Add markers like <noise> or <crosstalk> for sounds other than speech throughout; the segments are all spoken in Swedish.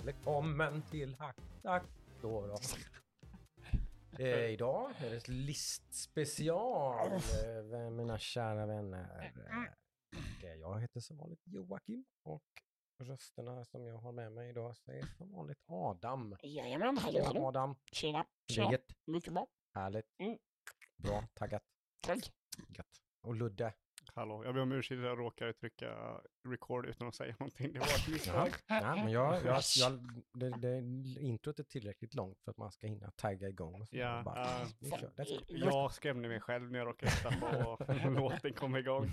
välkommen till Hack Tack då då. <laughs> Eh, idag är det ett listspecial, eh, mina kära vänner. <laughs> Eh, jag heter som vanligt Joakim och rösterna som jag har med mig idag säger som vanligt Adam. Jajamän, hallå hallå. Adam, Tjena. Tjena. läget? Mycket bra. Härligt. Mm. Bra, taggat. Tack. Gött. Och Ludde. Hallå, jag ber om ursäkt att jag råkade trycka record utan att säga <laughs> någonting. Det var ett misstag. <laughs> ja, men jag, <laughs> jag, jag, det, det, introt är tillräckligt långt för att man ska hinna tagga igång. Och så Ja, bara, kör. Let's. Jag skrämde mig själv när jag råkade hitta på och låten kom igång.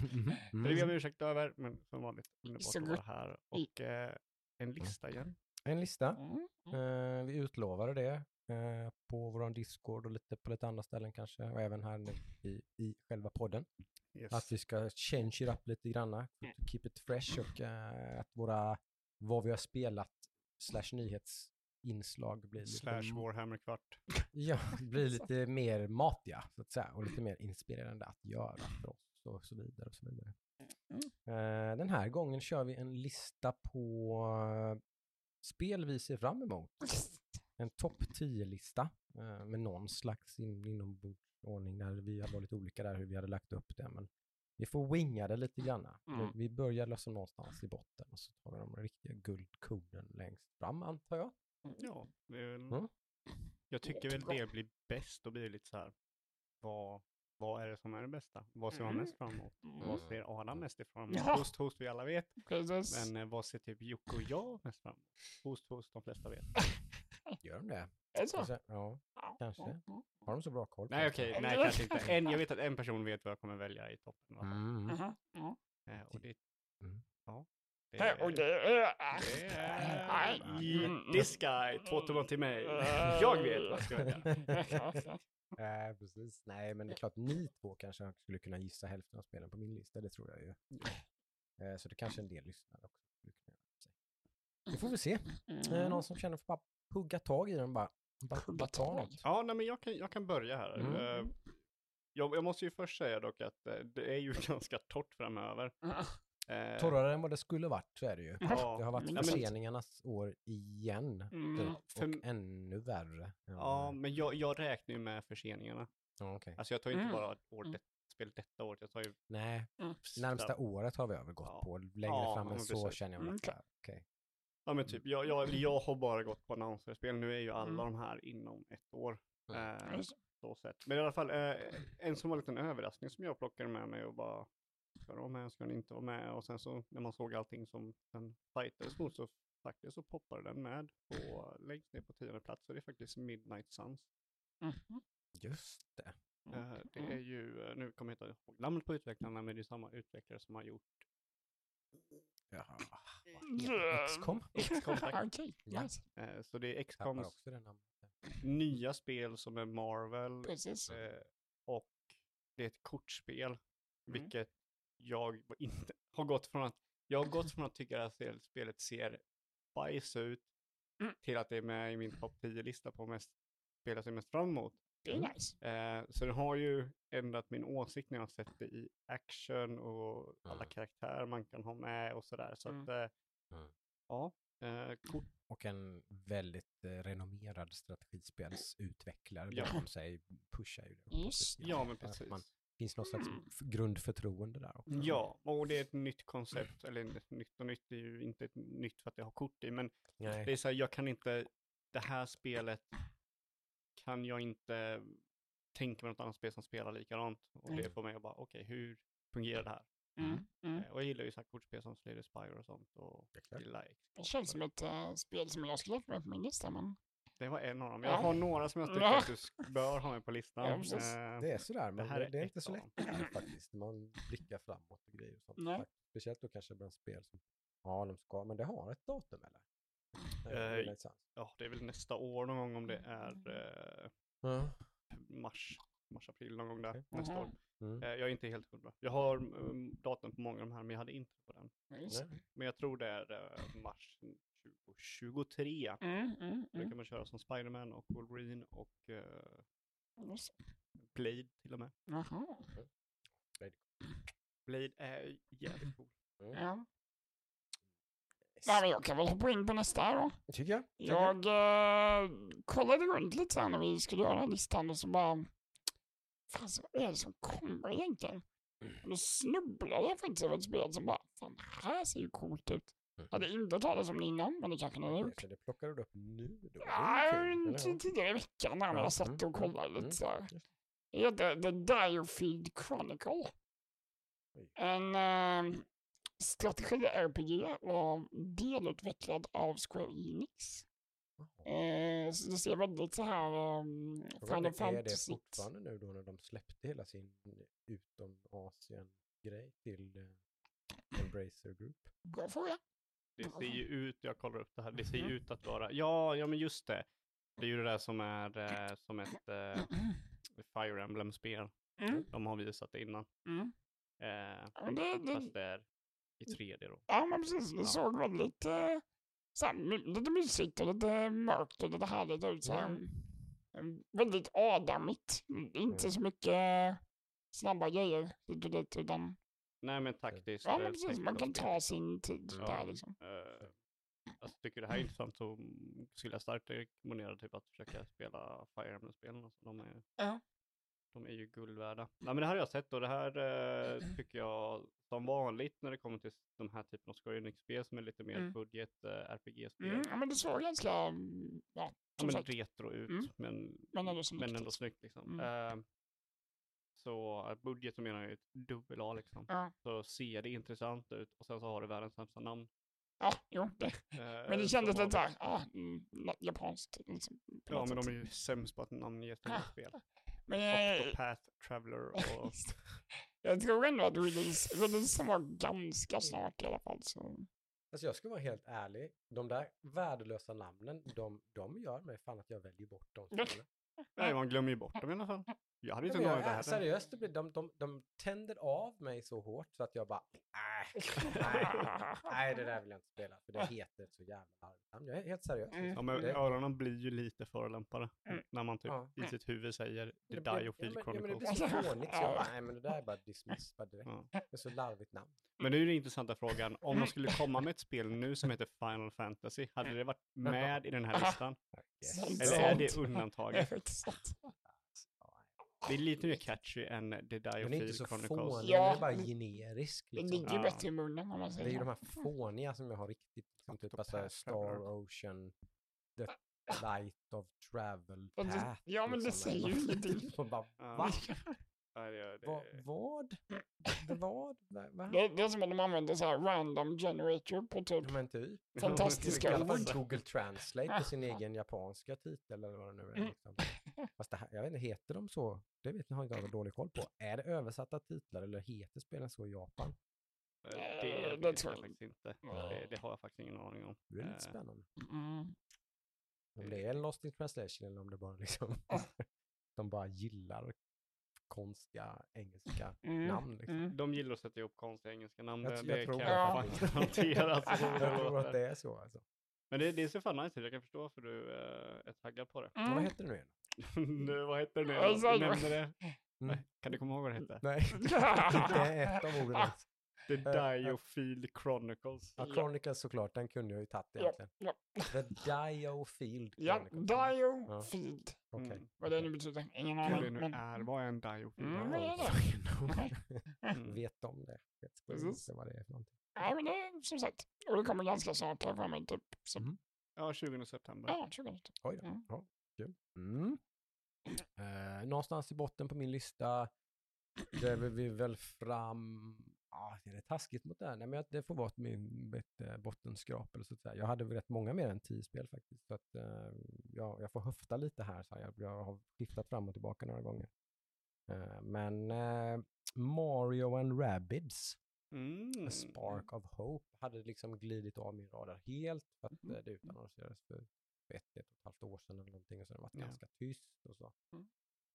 Så det ber jag om mm. ursäkt över, men som vanligt underbart att vara här. Och eh, en lista igen. En lista. Mm. Eh, vi utlovade det eh, på vår Discord och lite på lite andra ställen kanske. Och även här nu i, i själva podden. Yes. Att vi ska change it up lite granna. Mm. To keep it fresh och eh, att våra, vad vi har spelat slash nyhetsinslag blir lite, Slash Warhammer kvart. <laughs> ja, blir <laughs> lite mer matiga så att säga. Och lite mer inspirerande att göra för oss och så vidare. Och så vidare. Mm. Eh, den här gången kör vi en lista på eh, spel vi ser fram emot. <laughs> En topp 10-lista eh, med någon slags in, inombordsordning där vi har varit olika där hur vi hade lagt upp det. Men vi får winga det lite grann. Mm. Vi börjar liksom någonstans i botten och så tar vi de riktiga guldkornen längst fram antar jag. Ja, det är väl... Mm. Jag tycker väl det blir bäst och blir lite så här. Vad, vad är det som är det bästa? Vad ser man Mm. mest fram emot? Mm. Vad ser Adam mest ifrån emot? Ja. Host, host vi alla vet. Precis. Men eh, vad ser typ Jocke och jag mest fram emot? Host, host de flesta vet. Gör de det? Är det så? Kanske, ja, kanske. Mm. Har de så bra koll Nej det? okej, nej kanske inte. En, jag vet att en person vet vad jag kommer välja i toppen. Mm. Mhm. Mm. Eh, och det, Mm. ja. Det Eh, Och är, det är... det är Mm. guy, två tummar till mig. Jag vet vad jag ska välja. <laughs> Nej, precis. Nej, men det är klart ni två kanske skulle kunna gissa hälften av spelen på min lista, det tror jag ju. Eh, Så det kanske en del lyssnare också skulle kunna göra. Vi får väl se. Eh, Mm. Någon som känner för bara hugga tag i den bara. Bara, Hugga bara ta tag? något. Ja, nej, men jag kan, jag kan börja här. Mm. Eh, Jag, jag måste ju först säga dock att eh, det är ju <laughs> ganska torrt framöver. <laughs> Eh, Torrare än vad det skulle varit, så är det ju. Ja, Det har varit men- förseningarnas år igen. Mm. typ, För- Och ännu värre. Ja, vad- men jag, jag räknar ju med förseningarna. ja, okej. Alltså jag tar ju inte Mm. bara år, Mm. det, spelet detta året, jag tar ju... Nej, Mm. närmsta året har vi övergått Ja. på. Längre Ja, fram än men så precis. känner jag Mm, mig att okej. Ja men typ, jag, jag, jag har bara gått på annonserspel. Nu är ju alla Mm. de här inom ett år. Mm. Eh, det. så sett. Men i alla fall, eh, en som var en liten överraskning som jag plockade med mig och bara, ska den vara med, ska den inte vara med? Och sen så när man såg allting som den fightades mot så faktiskt så poppade den med på, längst ner på tionde plats och det är faktiskt Midnight Suns. Mhm. Just det. Eh, det Mm. är ju, eh, nu kommer jag inte ihåg namnet på utvecklarna, men det är samma utvecklare som har gjort Jaha. XCOM? <laughs> Okej, nice. Eh, så det är XCOMs nya spel som är Marvel Precis. eh, och det är ett kortspel, Mm. vilket jag inte <laughs> har gått från att, jag har gått från att tycka att spelet ser bajs ut Mm. till att det är med i min topp 10-lista på mest spel jag ser mest fram emot. Det är nice. Eh, så det har ju ändrat min åsikt när jag har sett det i action och alla Mm. karaktärer man kan ha med och sådär. Så Mm. att, eh, Mm. ja, eh, kort, Och en väldigt eh, renommerad strategispelsutvecklare Ja. bakom sig pushar ju det. Just positivt. ja men precis. Man finns någon slags Mm. grundförtroende där också. Ja, och det är ett nytt koncept, eller nytt och nytt, det är ju inte ett nytt för att det har kort i, men Nej. det är så här, jag kan inte, det här spelet kan jag inte tänka mig något annat spel som spelar likadant. Och det Mm. får mig att bara, okej, hur fungerar det här? Mm. Mm. Eh, Och jag gillar ju så här kortspel som Slay the Spire och sånt, och Det X. Det känns som ett äh, spel som jag skulle ha med på min lista, men... Det var en av dem. Ja. Jag har några som jag tycker Ja. att du bör ha med på listan. Ja. Eh, Det är sådär, men det, här är det är inte så lätt <clears throat> faktiskt. Man blickar framåt och grejer och sånt. Speciellt då kanske bland spel som, ja de ska, men det har ett datum eller? Eh, Midnight Suns. Ja, det är väl nästa år någon gång om det är eh, Ja. mars, mars, april någon gång där, Okej. nästa år. Mm. Eh, jag är inte helt hundra. Jag har um, datum på många av de här, men jag hade inte på den. Men jag tror det är eh, mars 2023. Mm, mm, Då mm. kan man köra som Spiderman och Wolverine och eh. Blade till och med. Blade är jävligt cool. Ja. Nej, men jag kan väl hoppa in på nästa då. Tycker jag. Jag eh, kollade runt lite här när vi skulle göra den här listan och så bara... Fan, vad är det som kommer egentligen? Och då snubblade jag faktiskt över ett spel som bara, fan det här ser ju coolt ut. Mm. Hade inte hört talas om det innan, men det kanske ni har gjort. Det plockar du upp nu då? Ja, tidigare i veckan när Ja, jag satt mm, och mm, kollade mm, lite så här. det. Heter The Diofield Chronicle. En eh, strategi-RPG och delutvecklad av Square Enix. Eh, så det ser väldigt så här um, Final är, är det Fantasy. fortfarande nu då när de släppte hela sin utom Asien-grej till eh, Embracer Group? Bra fråga. Det ser ju ut, jag kollar upp det här, det ser ju ut att vara, ja, ja men just det. Det är ju det där som är eh, som ett eh, Fire Emblem-spel. Mm, De har visat det innan. mm. Eh, det, det, fast det är i 3D då. ja, men precis. Det Ja. såg väldigt eh, så här, my- lite mysigt och lite mörkt och lite härligt ut. Så här. Mm. Mm, Väldigt adamigt. Inte Mm. så mycket snabba grejer hit och dit, utan Nej men taktiskt. ja, eh, men precis, man kan ta sin tid Ja. där liksom. Eh, alltså, tycker det här är intressant så mm, skulle jag starkt rekommendera typ att försöka spela Fire Emblem-spelen. Alltså, de, är, Ja. De är ju guld värda. Nej men det här har jag sett och det här eh, <clears throat> tycker jag som vanligt när det kommer till de här typen av Square som är lite mer Mm. budget eh, RPG-spel. Mm, ja, men det såg ganska, ja, Ja, som men sagt. retro ut Mm. men, Men ändå men ändå liksom. snyggt liksom. Mm. Eh, så eh, budget så menar jag ju ett dubbel A liksom. Ja, Så ser det intressant ut och sen så har det världens sämsta namn. ja jo, det. Eh, men det kändes lite såhär, ah, mm, japanskt liksom. Ja men de är ju sämst på att namnge sina spel. Men eh, Octopath Traveler <laughs> och... jag tror ändå att release, releasen var ganska snart i alla fall. Så. Alltså jag ska vara helt ärlig, de där värdelösa namnen, de, de gör mig fan att jag väljer bort de Ja. spelen. Nej, man glömmer ju bort dem i alla fall. Jag hade Ja, inte men tagit det jag, här. seriöst, det blir, de, de, de tänder av mig så hårt så att jag bara, äh, nej, nej, det där vill jag inte spela för det heter ett så jävla larvigt. Jag är helt seriös. Mm. Ja, men Det- öronen blir ju lite förolämpade Mm. när man typ Ja. i sitt huvud säger The Det blir- Die of Field ja, men, ja, men det Chronicles. blir så <laughs> fånigt så jag bara, nej men det där är bara dismiss bara direkt. Ja. Det är så larvigt namn. Men det är ju den intressanta frågan. Om de skulle komma med ett spel nu som heter Final Fantasy, hade det varit med i den här listan? Eller är det undantaget? <laughs> Det är lite mer catchy än The Die of Den är inte så Chronicles. fånig, Ja, den är bara det- generisk. Det Liksom. ligger ju Ja. bättre i munnen om man Det säger är ju de här fåniga som jag har riktigt, som typ bara såhär Octopath Traveler. Star Ocean, The Light of Travel Ja, det- Path. ja, men det liksom. säger ju ingenting. <laughs> Och bara, Ja. va? Nej, det, det, Va, vad? Det vad? Va? Det, det är som att de använder så här random generator på typ Ja, men typ. fantastiska alla fall ord. Google Translate på sin <laughs> egen japanska titel eller vad det nu är. Mm. Liksom. Fast det här, jag vet inte, heter de så? Det vet jag, har jag inte dålig koll på. <sniffs> Är det översatta titlar eller heter spelen så i Japan? det, Eh, det vet jag faktiskt inte. Det, det har jag faktiskt ingen aning om. Det är lite Eh, spännande. Mm. Om det är Lost in translation eller om det bara liksom <laughs> <laughs> de bara gillar konstiga engelska Mm. namn. Liksom. Mm. De gillar att sätta ihop konstiga engelska namn. Jag- det jag tror kan jag <laughs> så som det Jag tror att det är så alltså. Men det, det ser fan nice. Jag kan förstå varför du eh, är taggad på det. Men Vad Mm. heter det nu igen? <laughs> Nu, vad heter det nu? Ja? Du exakt. nämnde det. Mm. Kan du komma ihåg vad det hette? Nej, <laughs> det är ett av orden. The eh, Diofield Chronicles. Ja, Ja. Chronicles såklart, den kunde jag ju tagit Ja, egentligen. ja. The Diofield Ja, Chronicles. Ja. Field. Okej. Mm. Vad det nu betyder, ingen Vad det aning. nu Men, är. Vad är en Diofield? Mm, är? vad är det? Mm. <laughs> Vet om det. Vet Precis. inte vad det är för någonting. ja, men det är som sagt. Och det kommer ganska snart här framme, typ. Så, Mm. Ja, 20 september. Ja, 20 Oj då. Mm. Ja, kul. Mm. Eh, någonstans i botten på min lista driver vi väl fram, ja det är taskigt mot det här, nej men det får vara min, mitt eh, bottenskrap eller så att säga. Jag hade väl rätt många mer än tio spel faktiskt, så att eh, jag, jag får höfta lite här, så här. Jag, jag har skiftat fram och tillbaka några gånger. Eh, men eh, Mario and Rabbids, Mm. A Spark of Hope, hade liksom glidit av min radar helt för att Mhm. eh, det utannonserades för ett, ett och ett halvt år sedan eller någonting och sen har det varit Ja. ganska tyst och så. Mm.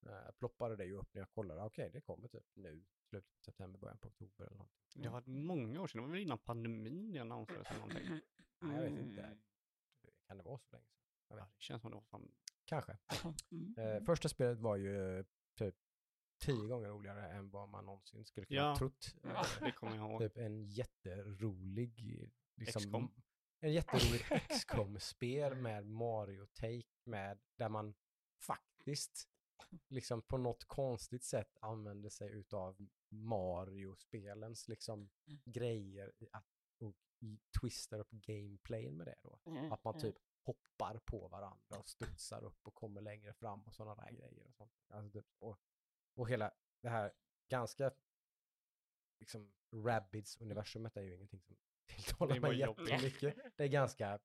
Eh, ploppade det ju upp när jag kollade, okej det kommer typ nu, slutet på september, början på oktober eller någonting. Det var många år sedan. Det var väl innan pandemin det annonserades eller någonting. Nej, jag vet inte. Mm. Kan det vara så länge sedan? Jag vet. Ja, det känns som det var fan... Kanske. Mm. Eh, första spelet var ju typ tio gånger roligare än vad man någonsin skulle kunna Ja. trott. Eh, Det kommer jag ihåg. typ en jätterolig liksom. En jätteroligt <laughs> XCOM-spel med Mario-take med där man faktiskt liksom på något konstigt sätt använder sig utav Mario-spelens liksom grejer i att, och twistar upp gameplayen med det då. Mm, Att man mm. typ hoppar på varandra och studsar upp och kommer längre fram och sådana där grejer. Och, sånt. Alltså typ, och, och hela det här ganska liksom Rabbids-universumet är ju ingenting som tilltalar mig jättemycket. Det är ganska,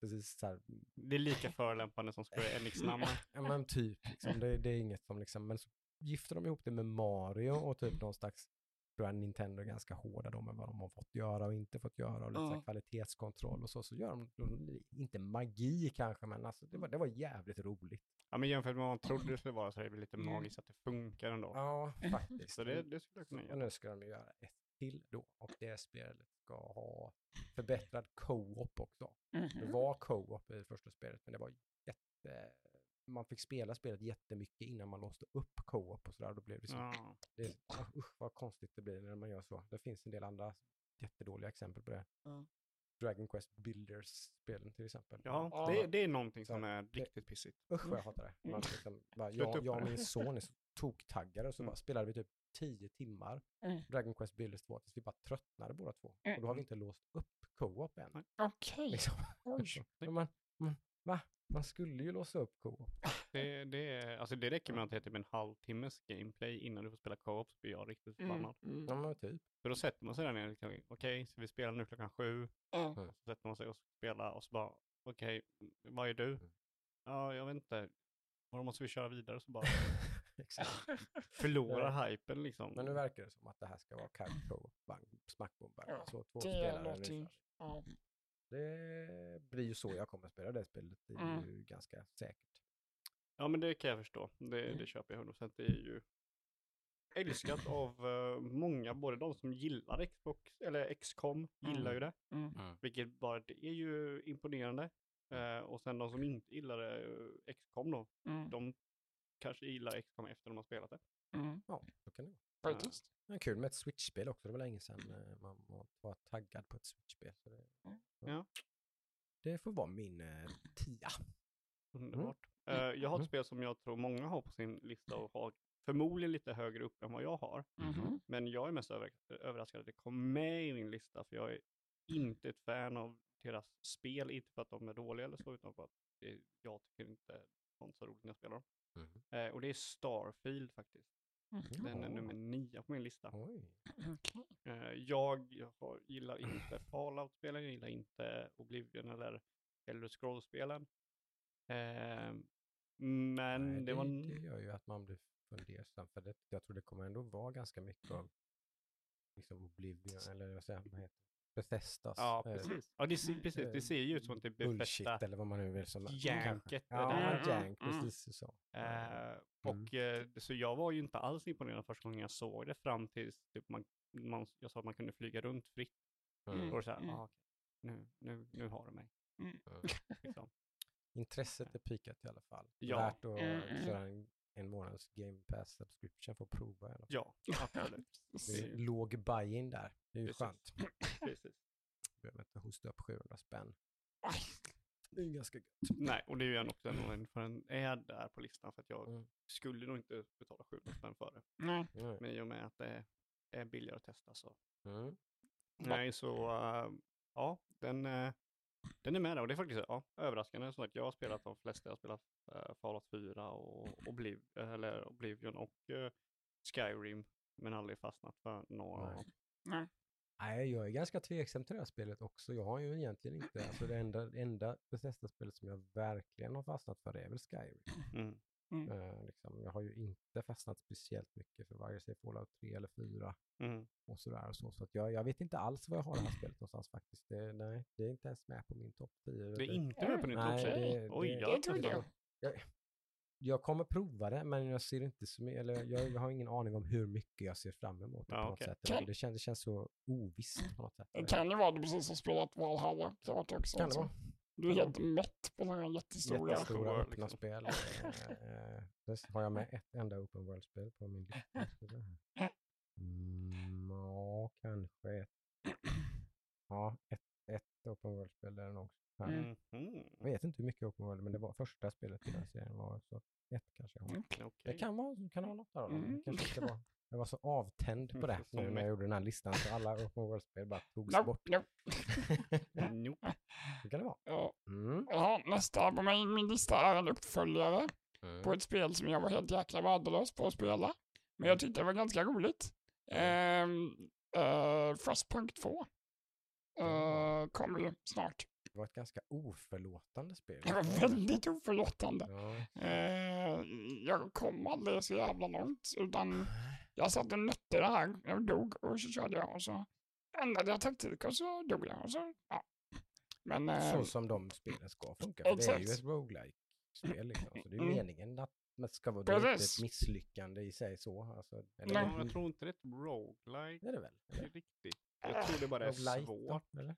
precis så här, Det är lika förolämpande som Square <laughs> Enix-namn. ja men typ, liksom, det, det är inget som liksom, men så gifter de ihop det med Mario och typ någon slags, tror jag Nintendo är ganska hårda då med vad de har fått göra och inte fått göra och lite så här Ja. kvalitetskontroll och så, så gör de, de, inte magi kanske, men alltså det var, det var jävligt roligt. Ja, men jämfört med vad man trodde det skulle vara så är det lite Mm. magiskt att det funkar ändå. Ja, faktiskt. Så det, det skulle jag kunna Och göra. nu ska de göra ett till då och det spelet ska ha förbättrad co-op också. Det Mhm. var co-op i första spelet, men det var jätte... Man fick spela spelet jättemycket innan man låste upp co-op och sådär. Då blev det så... Ja. Det, ah, usch vad konstigt det blir när man gör så. Det finns en del andra jättedåliga exempel på det. Ja. Dragon Quest Builders-spelen till exempel. Ja, Ja. det, det är någonting som är det- riktigt pissigt. Usch vad jag hatar det. Man liksom, bara, jag, jag och min son är så <laughs> toktaggade och så Mm. bara spelade vi typ 10 timmar Mm. Dragon Quest Builders 2 tills vi bara tröttnade båda två. Och då har vi inte låst upp co-op än. Nej. Okej. Liksom. <laughs> Man, man, va? Man skulle ju låsa upp co-op. Det, det, är, alltså det räcker med att det är typ en halvtimmes gameplay innan du får spela co-op så blir jag riktigt Mm, förbannad. mm. Ja men typ. För då sätter man sig där nere, okej, så vi spelar nu klockan sju. Ja. Så sätter man sig och spelar och så bara, okej, vad är du? Mm. Ja, jag vet inte. Och då måste vi köra vidare så bara Exakt. förlora hypen liksom. Men nu verkar det som att det här ska vara couch co-op, bang, smackbombar. Ja, Så två Det spelare låter ju... ungefär. Ja. Det blir ju så jag kommer att spela det spelet. Det är Mm. ju ganska säkert. Ja, men det kan jag förstå. Det, Mm. det köper jag 100%. Det är ju älskat <clears throat> av eh, många, både de som gillar Xbox, eller XCOM, gillar ju det. Mm. Vilket bara det är ju imponerande. Eh, och sen de som inte gillar eh, XCOM då, Mm. de kanske gillar XCOM efter de har spelat det. Mm. Ja, så kan det vara. Faktiskt. Men kul med ett Switch-spel också. Det var länge sedan eh, man var- taggad på ett Switch-spel. Så det, Mm. Ja. det får vara min eh, tia. Underbart. Eh, jag har ett Mm. spel som jag tror många har på sin lista och har förmodligen lite högre upp än vad jag har. Mhm. Men jag är mest över, överraskad att det kom med i min lista, för jag är inte ett fan av deras spel, inte för att de är dåliga eller så, utan för att jag tycker inte är så roligt när jag spelar dem. Mhm. Eh, och det är Starfield faktiskt. Mhm. Den är nummer nio på min lista. Eh, jag har, gillar inte Fallout-spelen, jag gillar inte Oblivion eller Elder Scrolls-spelen. Eh, men Nej, det var... det gör ju att man blir fundersam. För det, jag tror det kommer ändå vara ganska mycket av liksom Oblivion, eller vad säger jag, vad heter? Bethesdas. Ja, eh, precis. Ja, det ser, precis. eh, Det ser ju ut som att det är Bullshit Bethesda. eller vad man nu vill. Som, Janket Ja, där. jank, Mm, mm. precis så. Eh, och eh, så jag var ju inte alls imponerad första gången jag såg det fram tills typ, man, man, jag sa att man kunde flyga runt fritt. Mm. Och då så här, Mm. ah, okej, nu, nu, nu har du mig. Mm. Liksom. Intresset är pikat i alla fall. Ja. Värt att Mm, mm. köra en, en månads Game Pass subscription för att prova fall. Ja, absolut. Det är låg buy-in där. Det är ju Precis. skönt. <clears throat> Precis. Behöver inte hosta upp 700 spänn. Det är ganska gött. Nej, och det är ju en också en för den är där på listan för att jag Mm. skulle nog inte betala 700 spänn för det. Nej. Mm. Men i och med att det är billigare att testa så. Mm. Nej, så äh, ja, den, äh, den är med där och det är faktiskt ja, överraskande. Som sagt, jag har spelat de flesta. Jag har spelat äh, Fallout 4 och Obliv eller Oblivion och äh, Skyrim. Men aldrig fastnat för några av Nej. dem. Nej. Nej, jag är ganska tveksam till det här spelet också. Jag har ju egentligen inte, alltså det enda, enda Bethesda-spelet som jag verkligen har fastnat för det är väl Skyrim. Mm. Mm. Eh, liksom, jag har ju inte fastnat speciellt mycket för vare sig Fallout 3 eller 4 Mm. och sådär. Och så så att jag, jag vet inte alls var jag har det här spelet någonstans faktiskt. Det, nej, det är inte ens med på min topp 10. Det är inte med på din topp Nej, tre? det- Oj, det- jag Det trodde jag. jag. Jag kommer prova det, men jag ser inte så mycket, eller jag, jag har ingen aning om hur mycket jag ser fram emot det Ja, på något okej. sätt. Det, känns, det känns så ovisst på något sätt. Det kan ju vara du precis har spelat Valhalla. Klart också. Kan det vara. Du är helt mätt på den här jättestora. Jättestora World, öppna liksom. spel. Eh, <laughs> det har jag med ett enda open world-spel på min lista. <laughs> Det. Mm, ja, kanske ett. <clears throat> Ja, ett, ett open world-spel där inte hur mycket Open World, men det var första spelet i den serien var så ett kanske. jag. Okej. Det kan vara, kan vara något dem. Mm. Det kanske inte var. Jag var så avtänd på det Mm, nu som när jag gjorde den här listan så alla Open World-spel bara togs Nope, bort. nope. <laughs> Nope. det kan det vara. Mm. ja, nästa på min, min lista är en uppföljare Mm. på ett spel som jag var helt jäkla värdelös på att spela. Men jag tyckte det var ganska roligt. Um, uh, Frostpunk 2 uh, kommer ju snart. Det var ett ganska oförlåtande spel. Det var väldigt oförlåtande. Ja. Eh, jag kom aldrig så jävla långt, utan jag satt och nötte det här. Jag dog och så körde jag och så ändrade jag taktik och så dog jag. Och så, ja. Men eh, Så som de spelen ska funka. För det är ju ett roguelike-spel liksom. Så det är ju Mm. meningen att det ska vara det ett misslyckande i sig så. Alltså, eller Nej. Ja, jag tror inte det är ett roguelike Det är det väl? det är riktigt. Jag tror det bara är svårt. då, eller?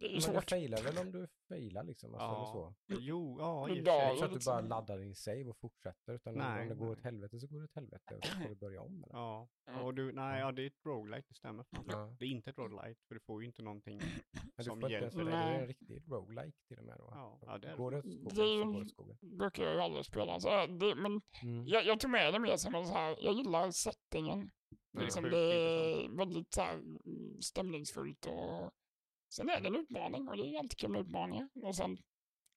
Det är ju Men du svårt. failar väl om du failar liksom? Alltså, Ja. så. Jo, ja, Det är sig. inte så att du bara laddar din save och fortsätter. Utan om- Nej, om det går nej. åt helvete så går det åt helvete. Och så får du <clears throat> börja om. Eller? Ja, och du, nej, ja, det är ett roguelike, det stämmer. Ja. Det är inte ett roguelite, för du får ju inte någonting <clears throat> Men du som hjälper dig. Det är en riktig roguelike till och med. Då. Ja, ja, det är det. går det skogen går det åt skogen. brukar jag ju aldrig spela. Så det, men Mm. jag, jag tog med det mer som en så här, jag gillar settingen. Det är Liksom det är väldigt så här, mm, stämningsfullt och sen är det en utmaning och det är alltid kul med utmaningar. Och sen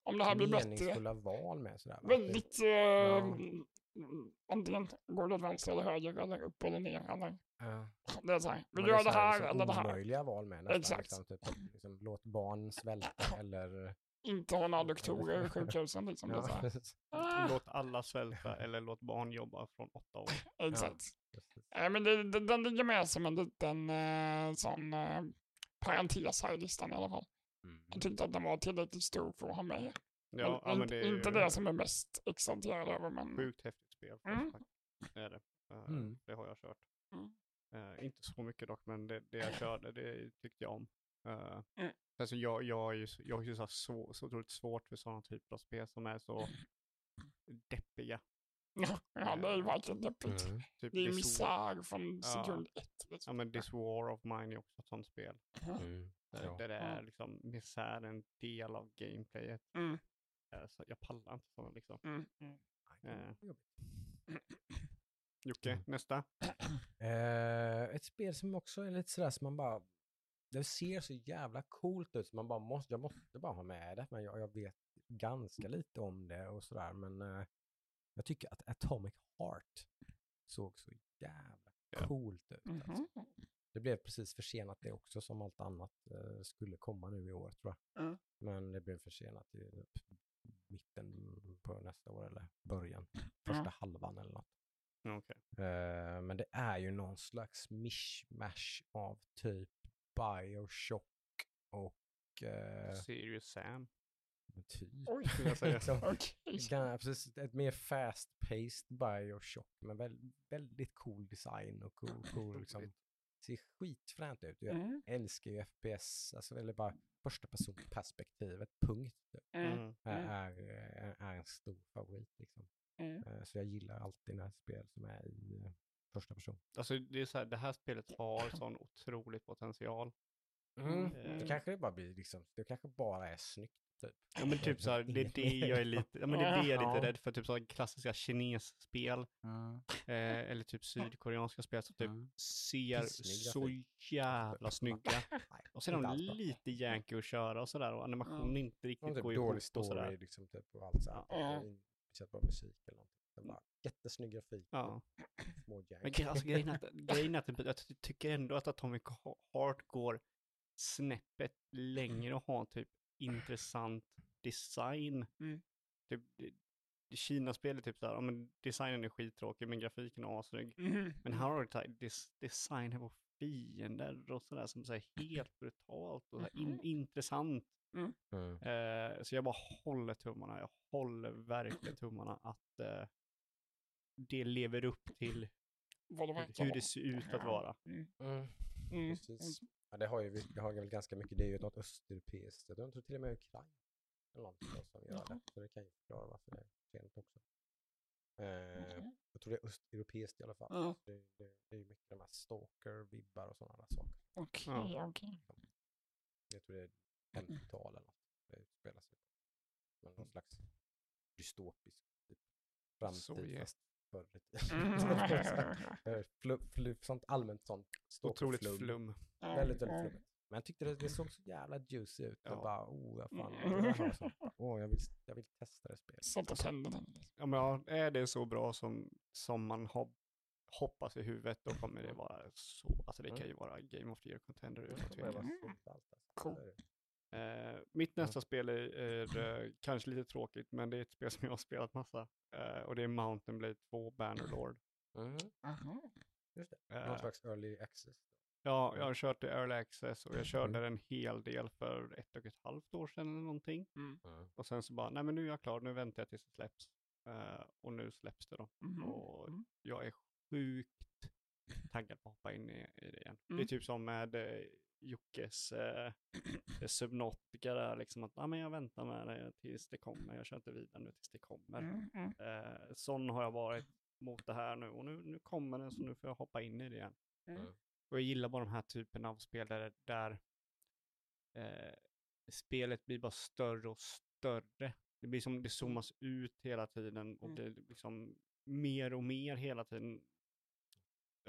om det här blir bättre, Meningsfulla val med sådär. väldigt, eh, Ja. antingen går det åt vänster eller höger eller upp eller ner eller Ja. det är så här, du göra så det här liksom eller det här? Omöjliga val med nästan. Exakt. Liksom, typ, liksom, låt barn svälta <laughs> eller... Inte ha några doktorer i sjukhusen liksom. Det är så Ja, här. <laughs> precis. Ah, Låt alla svälta eller låt barn jobba från åtta år. exakt. Nej, men det, det, den ligger med som en liten eh, sån eh, parentes här i listan i alla fall. Mm. Jag tyckte att den var tillräckligt stor för att ha med. Ja, men, men inte, det är inte ju det som är mest exalterad över, men sjukt häftigt spel. Mm. Det är det. Eh, Mm. Det har jag kört. Mm. Eh, inte så mycket dock, men det, det jag körde, det tyckte jag om. Uh, Mm. alltså jag, jag är ju, jag har ju så, så, så otroligt svårt för sådana typer av spel som är så <clears throat> deppiga. Ja, ja, det är ju verkligen deppigt. Mm. Typ Det är ju misär från Ja. sekund ett. Ja Liksom. men This War of Mine är också ett sånt spel. Mm. Där, Ja. där det är liksom misär en del av gameplayet. Mm, Eh, så jag pallar inte sådana liksom. mm, mm. Eh, Jobbigt. Jocke, Mm. nästa. <clears throat> Eh, ett spel som också är lite sådär som man bara... Det ser så jävla coolt ut så man bara måste, jag måste bara ha med det. Men jag, jag vet ganska lite om det och sådär. Men eh, jag tycker att Atomic Heart såg så jävla Ja. coolt ut. Alltså. Mhm. Det blev precis försenat det också som allt annat eh, skulle komma nu i år tror jag. Mm. Men det blev försenat i mitten på nästa år eller början. Första halvan eller något. Okej. Eh, men det är ju någon slags mishmash av typ Bioshock och eh, Serious Sam. Typ. Oj, skulle jag säga. <laughs> liksom, gan- precis, ett mer fast-paced Bioshock med väl, väldigt cool design och cool, cool liksom, ser skitfränt ut. Jag Mm, älskar ju FPS, alltså, eller bara första personperspektivet, punkt, typ, mm, Mm. är, Mm. är, är, är en stor favorit. Liksom. mm. Eh, så jag gillar alltid när spel som är i eh, första person. Alltså det är så här, det här spelet har sån otrolig potential. Mm. Mm. Det kanske det bara blir liksom, det kanske bara är snyggt typ. Ja men typ så här, det är det jag är lite, ja men det är det jag är lite rädd för, typ så här klassiska kinesspel, eh, eller typ sydkoreanska spel som typ ser Pissnygga så jävla snygga. <laughs> Och sen är inte de lite janky att köra och sådär och animationen inte Ja, riktigt typ går ihop dålig och story sådär. liksom typ och allt sånt. Ja. Ja. Speciellt bara musik eller någonting. Bara jättesnygg grafik. Ja. och Små. Men alltså, grejen är att, <laughs> grejen är att jag ty- tycker ändå att Atomic Heart går snäppet längre och har typ intressant design. Mm. Typ, Kina-spelet typ såhär, ja men designen är skittråkig men grafiken är assnygg. Mhm. Men här har du typ des- designen på fiender och sådär som är helt brutalt och så här in, Mhm. intressant. Mm. Eh, så jag bara håller tummarna, jag håller verkligen tummarna att eh, det lever upp till det hur det ser ut att vara. Mm, Mm. Mm. Ja, det har ju det har ju väl ganska mycket, det är ju något östeuropeiskt. Jag tror till och med Ukraina. Eller någonting då som gör det. Så det kan ju förklara varför det är sent också. Eh, Okej. jag tror det är östeuropeiskt i alla fall. Ja. Det, det, det är ju mycket de här stalker-vibbar och sådana saker. Okej, Ja. okej. Jag tror det är 50-tal eller något det utspelar sig. Men någon slags dystopisk typ, framtid Sovjet. fast förr i Mm. tiden. Eh, sånt allmänt sånt Otroligt flum. flum. Väldigt, väldigt flummigt. Men jag tyckte det, det såg så jävla juicy ut. Ja. Och bara, oh, jag, fan, Mm. sånt. oh, jag, vill, jag vill testa det spelet. Sätta tänderna i. Ja, men ja, är det så bra som, som man hopp, hoppas i huvudet, då kommer det vara så, alltså det kan ju vara Game of the Year contender utan tror det var tvekan. så Eh, mitt nästa spel är, är eh, kanske lite tråkigt, men det är ett spel som jag har spelat massa. Eh, och det är Mountain Blade 2 Bannerlord. Mm. Aha. Just det. Eh, Någon slags early access. ja, jag har kört det Early Access och jag körde Mm. en hel del för ett och ett halvt år sedan eller någonting. Mm. Mm. Och sen så bara, nej men nu är jag klar, nu väntar jag tills det släpps. Eh, och nu släpps det då. Mhm. Och Mm. jag är sjukt taggad på att hoppa in i, i det igen. Det är Mm. typ som med Jockes eh, <clears throat> Subnautica där, liksom att ah, men jag väntar med det tills det kommer. Jag kör inte vidare nu tills det kommer. Mm. Mm. Eh, sån har jag varit mot det här nu och nu, nu kommer den så nu får jag hoppa in i det igen. Mm. Och jag gillar bara de här typen av spel där, där eh, spelet blir bara större och större. Det blir som det zoomas ut hela tiden och Mm. blir liksom mer och mer hela tiden.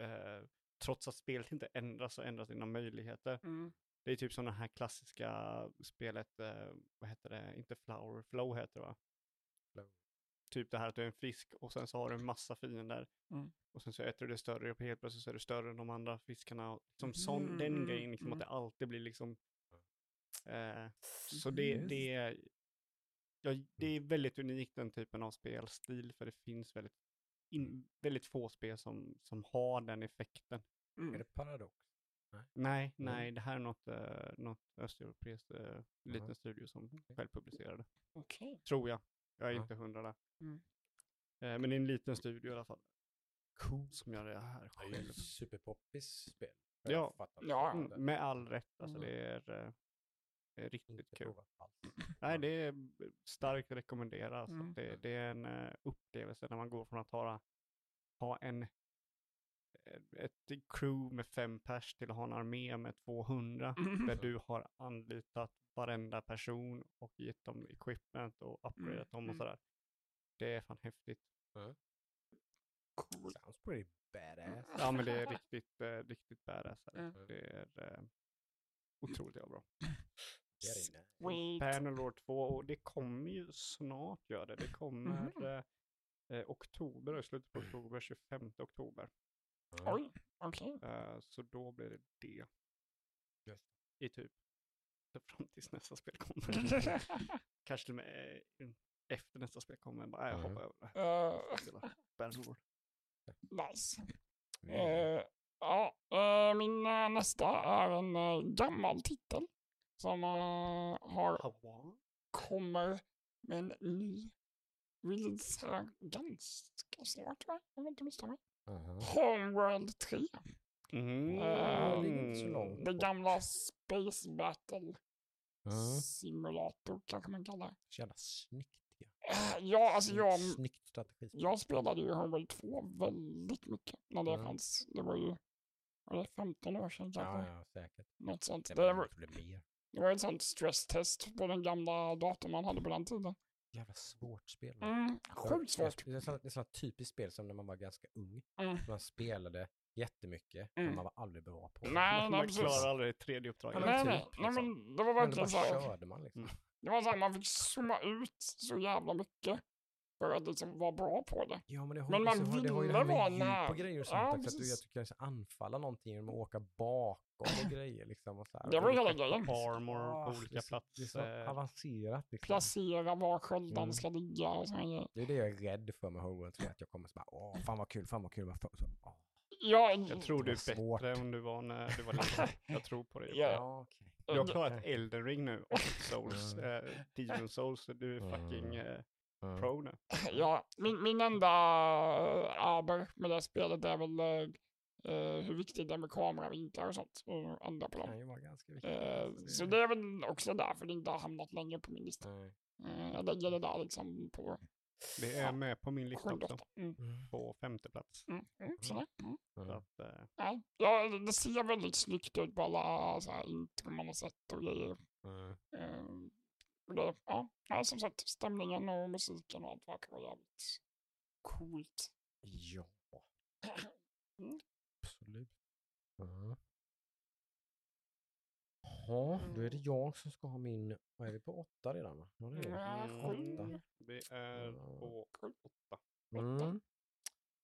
Eh, trots att spelet inte ändras så ändras dina möjligheter. Mm. Det är typ som det här klassiska spelet, eh, vad heter det, inte Flower, Flow heter det va? Flow. Typ det här att du är en fisk och sen så har du en massa fiender. Mm. Och sen så äter du det större och helt plötsligt så är du större än de andra fiskarna. Som sån, Mm, den mm, grejen, liksom mm. att det alltid blir liksom... Eh, så det, Just det, är, ja, det är väldigt unikt den typen av spelstil för det finns väldigt, in, väldigt få spel som, som har den effekten. Är Mm. det Paradox? Nej, Mm. nej, det här är något, uh, något östeuropeiskt uh, liten Mhm. studio som självpublicerade. Okej. Tror jag. Jag är inte hundra där. Mm. Eh, men det är en liten studio i alla fall. Cool. Som gör det här Det är ju själv. ett superpoppis spel. Ja. Ja. Mm, med all rätt. Alltså Mm. det är, det är riktigt kul. Nej, det är starkt rekommenderat. Alltså. Mm. Det, det är en upplevelse när man går från att ha, ha en, ett crew med fem pers till att ha en armé med 200. Mm. Där du har anlitat varenda person och gett dem equipment och upgradeat dem och mm. sådär. Det är fan häftigt. Cool. Sounds pretty badass. Ja, men det är riktigt, eh, riktigt badass. Mm. Det är eh, otroligt jävla bra. Bannerlord 2 och det kommer ju snart gör det. Det kommer Mhm. eh, oktober, slutet på oktober, 25 oktober. Oj, okej. Eh, så då blir det det. Just I typ fram tills nästa spel kommer. <laughs> Kanske till och med eh, efter nästa spel kommer. Bara, jag Mhm. hoppar över det. Eh, Spela Bannerlord. nice. Mm. Eh, ja, eh, min nästa är en gammal titel som har, kommer med en ny release här ganska snart va? Om jag inte misstar mig. Aha. Homeworld 3. Mm. Eh, det är inte så långt. Det gamla Space Battle Ja. Simulator kanske man kallar det. Så jävla snyggt. Ja. Eh, Ja, alltså jag, Snyggt strategispel. jag spelade ju Homeworld 2 väldigt mycket när det Mm. fanns. Det var ju var det 15 år sedan kanske. Ja, ja, säkert. Något sånt. Det Det var, det var ett sånt stresstest på den gamla datorn man hade på den tiden. Jävla svårt spel. Mm, sjukt svårt. Det är är sånt typiskt spel som när man var ganska ung. Mm. Man spelade jättemycket, men Mm. man var aldrig bra på det. Nej, <laughs> Man, nej, klarar aldrig tredje uppdraget. men Nej, typ, nej, nej, liksom. men det var Men då verkligen så bara här. körde man liksom. Mm. Det var så här, man fick zooma ut så jävla mycket att liksom vara bra på det. Ja, men det har, Men men man ju ville vara nära. och grejer och sånt Ja, också. Att du, precis. jag tycker ska anfalla någonting genom att åka bakom och <laughs> grejer liksom. Och så här. Det var Och hela olika- grejen. Armor Ah, på är olika så- Det är så platser. avancerat liksom. Placera var sköldarna Mm. ska ligga och grejer. Det är det jag är rädd för med 3, att jag kommer så bara åh, fan vad kul, fan vad kul. Så, åh. Ja, Jag tror du är svårt. bättre än du var när du var liten. <laughs> Jag tror på dig. Ja. Ja, okej. Du har klarat Elden Ring nu och Souls, Mm. eh, Demon Souls, så du är fucking eh, Mm. pro nu. <laughs> Ja, min, min enda äh, aber med det spelet är väl äh, hur viktigt det är med kameravinklar och sånt. Och ändra på Det kan vara ganska viktigt. Eh, alltså, så det är väl också därför det inte har hamnat längre på min lista. Nej. Eh, jag lägger det där liksom på Det är med på min lista 7 också, 8. Mm. På femte plats. Mm. Mm. sådär. Så att, eh, Ja, ja, det ser väldigt snyggt ut på alla så här intro man har sett och grejer. Mm. Det, ja, ja, som sagt, stämningen och musiken och allt verkar vara jävligt coolt. Ja, <clears throat> Mm. absolut. Ja. Ja, då är det jag som ska ha min... Vad är vi på? Åtta redan? va? Ja, det är. Ja, Mm. sju. Vi är på åtta. Mm.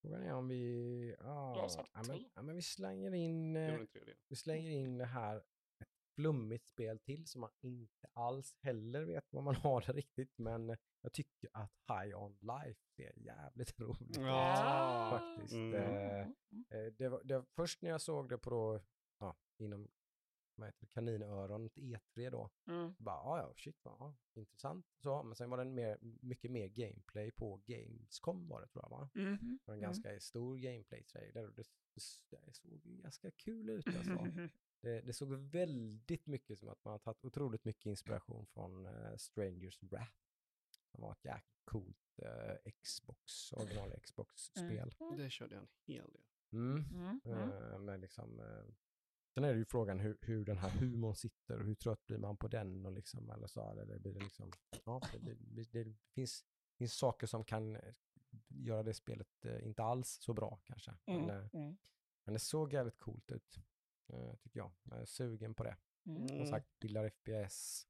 Frågan är om vi... Ah, Jag har sagt ja, men, ja, men vi slänger in... Det eh. Vi slänger in det här, flummigt spel till som man inte alls heller vet vad man <laughs> har det riktigt, men jag tycker att High On Life ser jävligt <laughs> roligt. Ja. faktiskt. Mm. Eh, eh, det var, det var först när jag såg det på då, ja, inom vad heter det, kaninöron till E3 då, Mm. bara ja, ja, shit, ja, intressant. Så, men sen var det mer, mycket mer gameplay på Gamescom var det tror jag va? Mhm. Det var en Mm. ganska stor gameplay-trailer och det, det, såg ganska kul ut alltså. <laughs> Det, det såg väldigt mycket som att man har tagit otroligt mycket inspiration från eh, Strangers Wrath. Som var ett jäkligt coolt eh, Xbox, original Xbox-spel. Mm. Det körde jag en hel del. Mm. Mm. Mm. Eh, men liksom, eh, sen är det ju frågan hur, hur den här humorn sitter och hur trött blir man på den och liksom, eller så, eller det blir det liksom, ja, det, det, det, det finns, finns saker som kan göra det spelet inte alls så bra kanske. Mm. Men, eh, Mm. men det såg jävligt coolt ut, tycker jag. Jag är sugen på det. Mm. Som sagt, gillar FPS.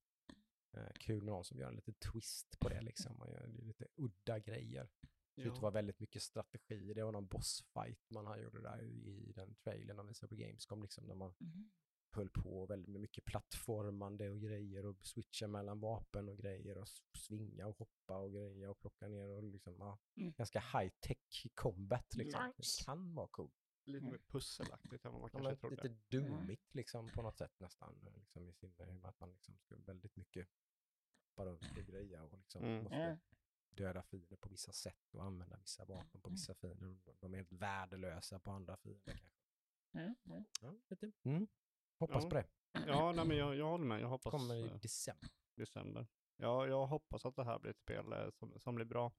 Eh, kul med någon som gör en liten twist på det liksom. Och gör lite udda grejer. Det vara väldigt mycket strategi. Det var någon bossfight man har gjort där i den trailern de visade på Gamescom. Liksom, där man Mm. höll på väldigt mycket plattformande och grejer och switcha mellan vapen och grejer och svinga och hoppa och grejer och plocka ner och liksom, ja, Mm. ganska high tech combat liksom. Nice. Det kan vara coolt. Lite Mm. mer pusselaktigt än vad man Ja, kanske trodde. lite doomigt liksom på något sätt nästan. Liksom i sin, att man liksom ska väldigt mycket och greja och liksom Mm. måste Mm. döda fiender på vissa sätt och använda vissa vapen på vissa fiender. och De är helt värdelösa på andra fiender kanske. Mm. Mm. Ja, lite. Mm. Hoppas Ja. på det. Ja, nej, men jag, jag håller med. Jag hoppas Kommer i eh, december. december. Ja, jag hoppas att det här blir ett spel eh, som, som blir bra.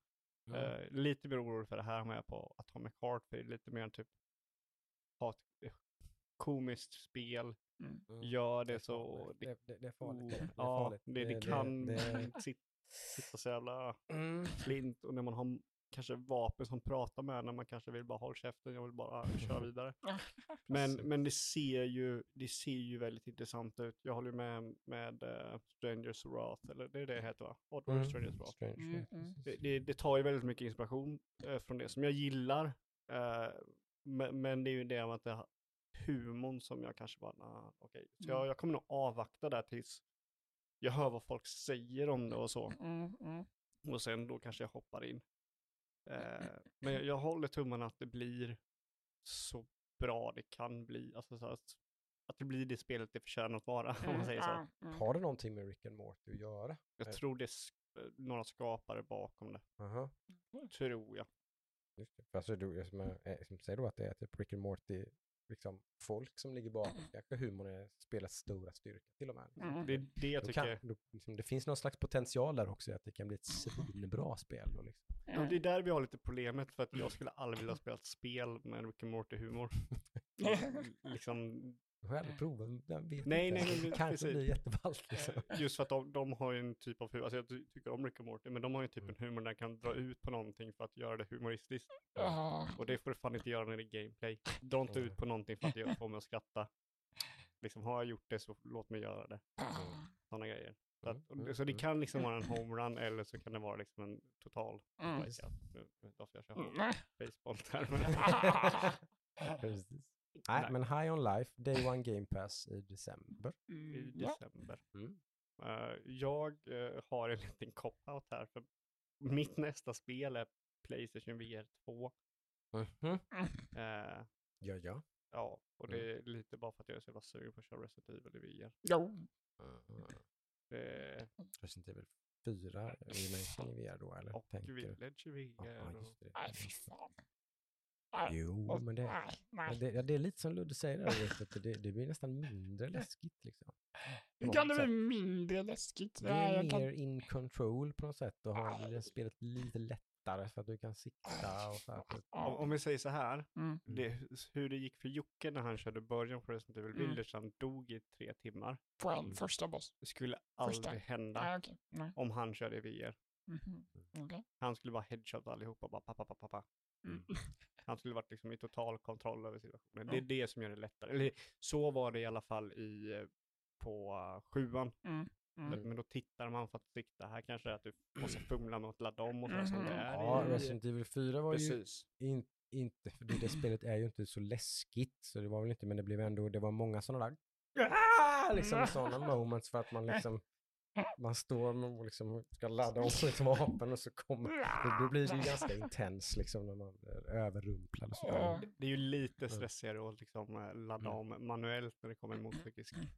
Ja. Eh, lite mer orolig för det här med på Atomic Heart, för det är lite mer typ ha ett eh, komiskt spel, Mm. Mm. gör det är så... Det, Det, det, det är farligt. oh, Det, det är ja, farligt. det, det kan det- <laughs> sit- sitta så jävla Mm. flint och när man har kanske vapen som pratar med när man kanske vill bara hålla käften, jag vill bara köra vidare. Men, men det, ser ju, det ser ju väldigt intressant ut. Jag håller med med uh, Strangers Wrath, eller det är det det heter va? Oddworld Mm. Strangers Wrath. Strange, Mm, ja, mm. Det, det, det tar ju väldigt mycket inspiration eh, från det som jag gillar. eh, men, men det är ju det med att det humorn som jag kanske bara, nah, okej. Så jag, Mm. jag kommer nog avvakta där tills jag hör vad folk säger om det och så. Mm. Mm. Och sen då kanske jag hoppar in. <clears throat> Eh, men jag, jag håller tummarna att det blir så bra det kan bli. Alltså så att, att det blir det spelet det förtjänar att vara, <laughs> om man säger så. Mm. Har det någonting med Rick and Morty att göra? Jag Eh. tror det är sk- några skapare bakom det. Aha. Tror jag. Just det. Alltså, du, som, jag- eh, som säger då att det är typ Rick and Morty, liksom folk som ligger bakom. Kanske humorn är spelets stora styrka till och med. Mm. Det är det jag Då tycker. kan, då, liksom, det finns någon slags potential där också, att det kan bli ett svinbra spel. Och liksom. Ja, det är där vi har lite problemet för att jag skulle aldrig vilja spela ett spel med Rick and Morty-humor. <laughs> <laughs> liksom, Har aldrig provat, jag vet Nej, inte. nej, nej, kanske precis. blir jätteballt. Liksom. <laughs> just för att de, de har ju en typ av humor, alltså jag ty- tycker om Rick and Morty, men de har ju typ en humor där de kan dra ut på någonting för att göra det humoristiskt. Ja. Och det får du fan inte göra när det är gameplay. Dra inte ut på någonting för att göra- få mig att skratta. Liksom, har jag gjort det så låt mig göra det. Sådana grejer. Så, att, och det- så det Mm. kan liksom vara en homerun eller så kan det vara liksom en total Mm. Nu vet jag inte varför jag kör Mm. Nej. baseball där. Men, <laughs> Precis. Nej, Nej. men High On Life, Day One Game Pass i december. I Mm. Ja. december. Mm. Eh, jag eh, har en <laughs> liten cop-out här. För mitt nästa spel är Playstation VR 2. Mhm. <laughs> Eh, Ja, ja. ja, och det Mm. är lite bara för att jag är så jävla sugen på att köra Resident Evil i VR. Jo. Mhm. Eh, Resident Evil 4 remaken i VR då, eller? och tänker? Village i VR. Ja, och- just det. Nej, fy fan. Nej. Jo, men det, Ja, nej. det, ja, det är lite som Ludde säger där, vet, att det, det blir nästan mindre <laughs> läskigt liksom. Hur kan det bli mindre läskigt? Det är jag kan... mer in control på något sätt och har det spelet lite lättare för att du kan sikta och så här. Om, Ja. om vi säger så här, Mm. det, hur det gick för Jocke när han körde början på Resident Evil Mm. Village, han dog i tre timmar. På en första boss. Det skulle Första. aldrig hända Nej, okej. Nej. om han körde VR. Mhm. Okej. Han skulle bara headshot allihopa, bara pappa, pappa, pappa. Mm. <laughs> Han skulle varit liksom i total kontroll över situationen. Det är det som gör det lättare. Eller så var det i alla fall i, eh, på uh, sjuan. Mm. Mm. Men då tittar man för att sikta. Här kanske är att du måste fumla med att ladda om och så. så Mhm. det är Ja, Resident Evil 4 var ju Precis. in, inte, för det, det spelet är ju inte så läskigt, så det var väl inte, men det blev ändå, det var många sådana där, <laughs> liksom sådana moments för att man liksom, man står och liksom ska ladda om sitt vapen och så kommer, då, då blir det ju ganska intens liksom när man är överrumplad och så. Ja. Det- är ju lite Mm. stressigare att liksom eh, ladda Mm. om manuellt när det kommer en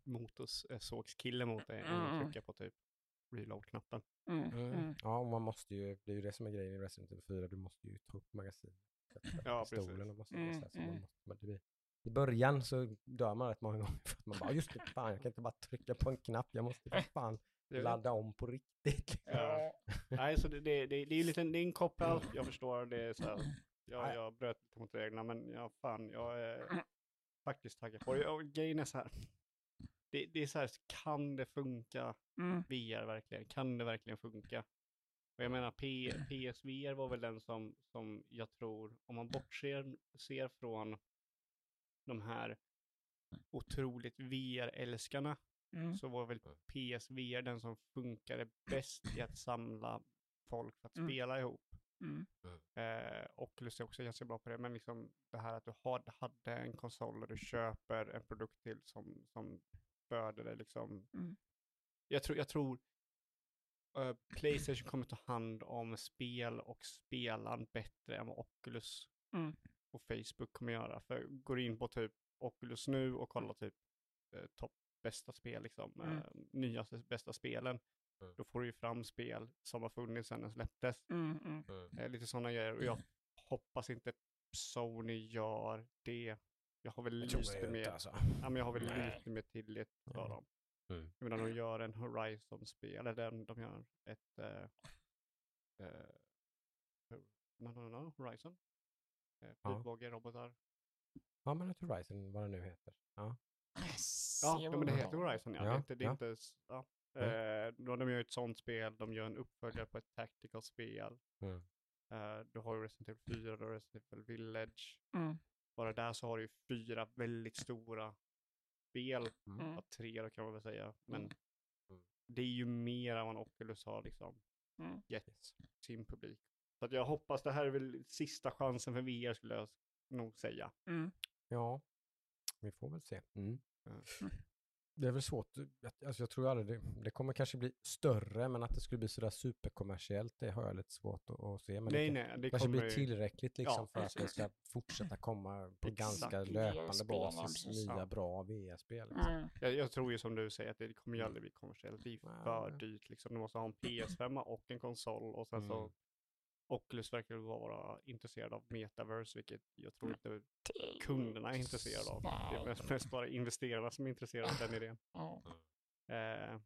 motorsågskille mot dig än Mm. att trycka på typ reload-knappen. Mm. Mm. Mm. Ja, och man måste ju, det är ju det som är grejen i Resident Evil 4, du måste ju ta upp magasinet. Ja, pistolen och måste Mm, så här, så man mm. måste, men det blir, I början så dör man rätt många gånger för att man bara, just det, fan jag kan inte bara trycka på en knapp, jag måste för <laughs> fan ladda om på riktigt. Ja. Nej, så det, det, det, det är ju lite, det är en cop-out, jag förstår det. Är så här, jag, jag bröt lite mot reglerna, men ja, fan, jag är faktiskt taggad på det. Och grejen är så här, det, det är så här, kan det funka Mm. VR verkligen? Kan det verkligen funka? Och jag menar, P, PSVR var väl den som, som jag tror, om man bortser ser från de här otroligt VR-älskarna, Mm. så var väl PSVR den som funkade <clears throat> bäst i att samla folk för att Mm. spela ihop. Mm. Eh, Oculus är också ganska bra på det, men liksom det här att du had, hade en konsol och du köper en produkt till som, som började det liksom. Mm. Jag tror, jag tror eh, Playstation kommer ta hand om spel och spelan bättre än vad Oculus Mm. och Facebook kommer göra. För går in på typ Oculus nu och kollar typ eh, topp bästa spel, liksom, Mm. eh, nyaste bästa spelen, Mm. då får du ju fram spel som har funnits sedan den släpptes. Mm. Mm. Eh, lite sådana grejer. Och jag hoppas inte Sony gör det. Jag har väl Jag lite mer, alltså. ja, men jag har väl Nej. lite mer tillit för Mm. dem. Mm. Jag menar, de gör en Horizon-spel, eller den, de gör ett... Uh, no, no, no, Horizon. Uh, Ja. Pilbåge-robotar. Ja men ett Horizon, vad det nu heter. Ja. Ja, ja, men det heter. Horizon, ja. Ja, Det är inte, det är ja. inte ja. Mm. Eh, då de gör ett sånt spel, de gör en uppföljare på ett tactical-spel. Mm. Eh, du har ju Resident Evil 4, du har Resident Evil Village. Mm. Bara där så har du ju fyra väldigt stora spel. Mm. Mm. Ja, tre då kan man väl säga. Men Mm. det är ju mer än vad Oculus har liksom Mm. gett sin publik. Så att jag hoppas det här är väl sista chansen för VR skulle jag nog säga. Mm. Ja, vi får väl se. Mm. Ja. Det är väl svårt, jag- alltså jag tror aldrig det, det kommer kanske bli större, men att det skulle bli sådär superkommersiellt, det har jag lite svårt att, att se. Men nej, det nej, det kanske blir tillräckligt liksom Ja, för att det ska fortsätta komma på ganska löpande basis nya bra VR-spel. Liksom. Mm. Jag, jag tror ju som du säger att det kommer ju aldrig bli kommersiellt. Det är för dyrt liksom. Du måste ha en PS5 och en konsol och sen så Mm. Oculus verkar vara intresserad av metaverse, vilket jag tror inte Det- kunderna är intresserade av. Det är mest, mest bara investerarna som är intresserade av den idén. Eh,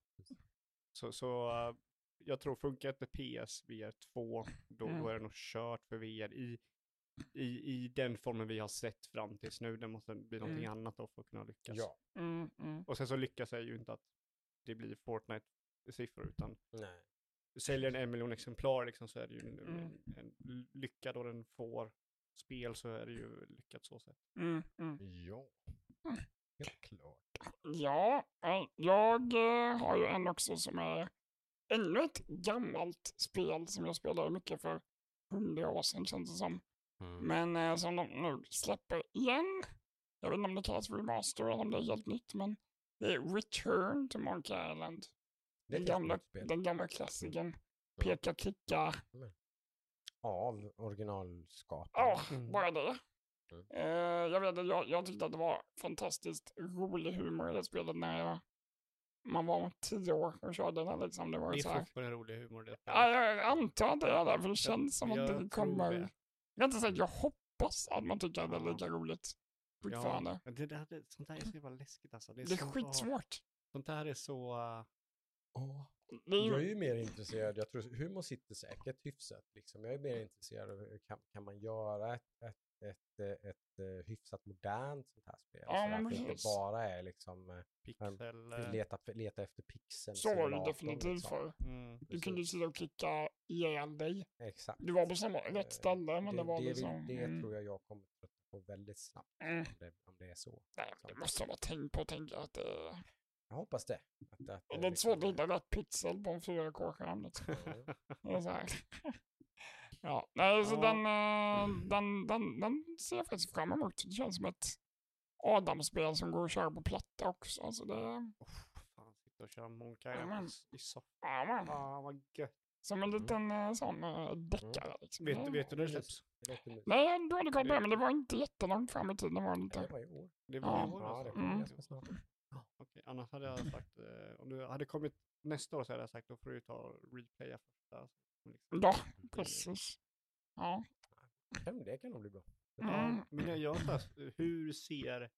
så så eh, jag tror funkar inte PS VR 2, då, Mm. då är det nog kört för VR i, i, i den formen vi har sett fram tills nu. Det måste bli någonting Mm. annat då för att kunna lyckas. Ja. Mm. Mm. Och sen så lyckas jag ju inte att det blir Fortnite-siffror, utan Nej. Säljer den en miljon exemplar liksom, så är det ju en, Mm. en, en lycka då den får spel så är det ju lyckat så sett. Mm. Mm. Ja, Mm. helt klart. Ja, jag eh, har ju en också som är ännu ett gammalt spel som jag spelade mycket för hundra år sedan känns det som. Mm. Men eh, som de nu släpper igen. Jag vet inte om det kallas remaster eller om det är helt nytt, men det är Return to Monkey Island. Det är Den gamla, den gamla klassikern. Peka, klicka. Av originalskaparen. Ja, Mm. bara det. Mm. Eh, jag vet jag, jag tyckte att det var fantastiskt rolig humor i det spelet när jag, man var tio år och körde den liksom. Det var Det är så här. fortfarande rolig humor det Ja, jag antar att det är det, för det känns som att jag det tror kommer... det. Jag kan inte säga att jag hoppas att man tycker att det är lika roligt fortfarande. Ja, det, det, det, sånt här är så jävla läskigt alltså. Det är, det är så, skitsvårt. Sånt här är så... uh, Det är Jag är ju, mer intresserad, jag tror humor sitter säkert hyfsat liksom. Jag är mer intresserad av hur kan, kan man göra ett, ett, ett, ett, ett, eh, hyfsat modernt sånt här spel? Ja, så men att det inte bara är liksom eh, Pixel... eh, leta, leta efter pixeln. så var det definitivt liksom. för. Mm. Du kunde sitta och kicka ihjäl dig. Exakt. Du var på samma rätt Eh, ställe, men det, var det, liksom... vill, det mm, tror jag jag kommer trötta på väldigt snabbt. mm. Om det, om det är så. Nej, det måste bara tänka på och tänka att det, Jag hoppas det. Att, att, det är liksom- svårt att hitta rätt pixel på en 4K-skärm. Liksom. Mm. Det är så här. <laughs> Ja, nej, så Ja. den, eh, den, den, den ser jag faktiskt fram emot. Det känns som ett Adam-spel som går att köra på platta också. Alltså det, Fan, sitta och köra Monkey i soffan. Ah, vad gött. Som en liten eh, sån eh, deckare. Liksom. Vet, Det- vet du när det släpps? Det. Nej, du hade koll på det, men det var inte jättelångt fram i tiden. Det var Det lite... var i år. Det var i år Ja, det alltså? Mm. ganska snart. Okej, annars hade jag sagt, eh, om du hade kommit nästa år så hade jag sagt då får du ta och replaya första. Liksom. Ja, precis. Ja. Kan- Det kan nog bli bra. Mm. Men jag, jag undrar, hur ser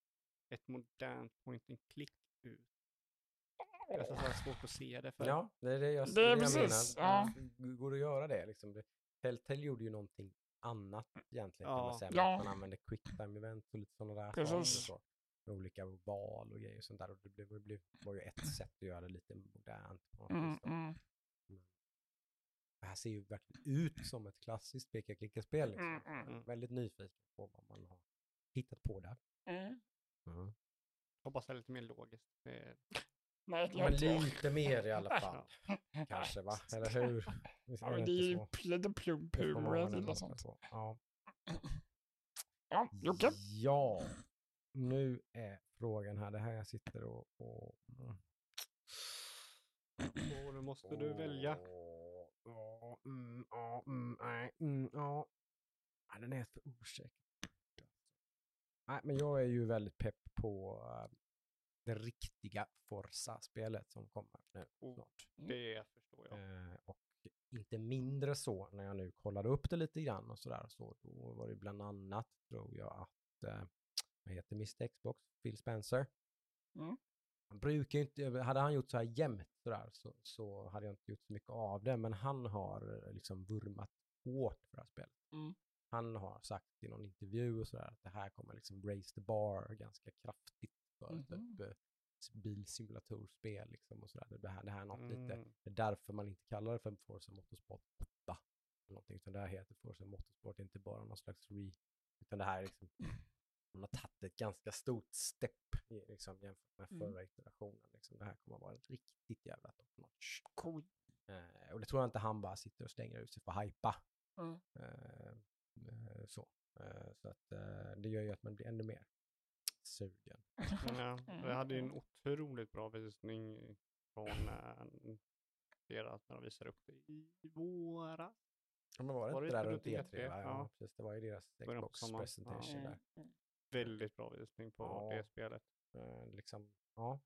ett modernt point and click ut? Det är så här svårt att se det. För Ja, det är det jag, Det är jag precis, menar. ja. Går det att göra det liksom? Telltale gjorde ju någonting annat egentligen kan Ja. man säga. Ja. Man använde quicktime event och lite sådana där Precis. Så. Med olika val och grejer och sånt där. Och det blev, det blev, var ju ett sätt att göra det lite modernt. På något Mm, vis mm, Det här ser ju verkligen ut som ett klassiskt peka-klicka-spel. Liksom. mm, mm, Mm. Väldigt nyfiken på vad man har hittat på där. mm. hoppas det är lite mer logiskt. Nej, det Men lite mer i alla fall. Kanske va? Eller hur? Ja, men det är ju lite ändå gillar hoppas sånt. Ja. Ja, Jocke. Ja, nu är frågan här. Det här jag sitter och... och mm. Och nu måste du välja. Ja, mm, ja, mm, nej, mm, ja. Ja, Den är för osäker. Nej, men jag är ju väldigt pepp på eh, det riktiga Forza-spelet som kommer nu snart. Det förstår jag. Eh, och inte mindre så när jag nu kollade upp det lite grann och sådär. Så då var det bland annat, tror jag, att, eh, vad heter Mr Xbox, Phil Spencer. Mm. Han brukar inte, hade han gjort så här jämt sådär så, så hade jag inte gjort så mycket av det. Men han har eh, liksom vurmat hårt för det här spelet. Mm. Han har sagt i någon intervju och sådär att det här kommer liksom raise the bar ganska kraftigt för Mhm. typ eh, bilsimulatorspel liksom och sådär. Det här, det här är något lite Mm. det är därför man inte kallar det för Forza Motorsport 8. Eller någonting, utan det här heter Forza Motorsport, inte bara någon slags re... Utan det här är liksom, <laughs> man har tagit ett ganska stort step i, liksom, jämfört med Mm. förra iterationen. Liksom. Det här kommer att vara ett riktigt jävla top notch. Cool. Eh, och det tror jag inte han bara sitter och stänger ut sig för att hypa. Mm. Eh, eh, så. Eh, så att eh, det gör ju att man blir ännu mer sugen. Ja, <laughs> jag hade ju en otroligt bra visning från deras, när de visade upp det i våras. Ja, men var det Var det inte där inte runt runt E3? E3? va? Ja, Ja. precis. Det var ju deras Xbox presentation Ja. där. Väldigt bra visning på Ja. det spelet. Eh, liksom, ja,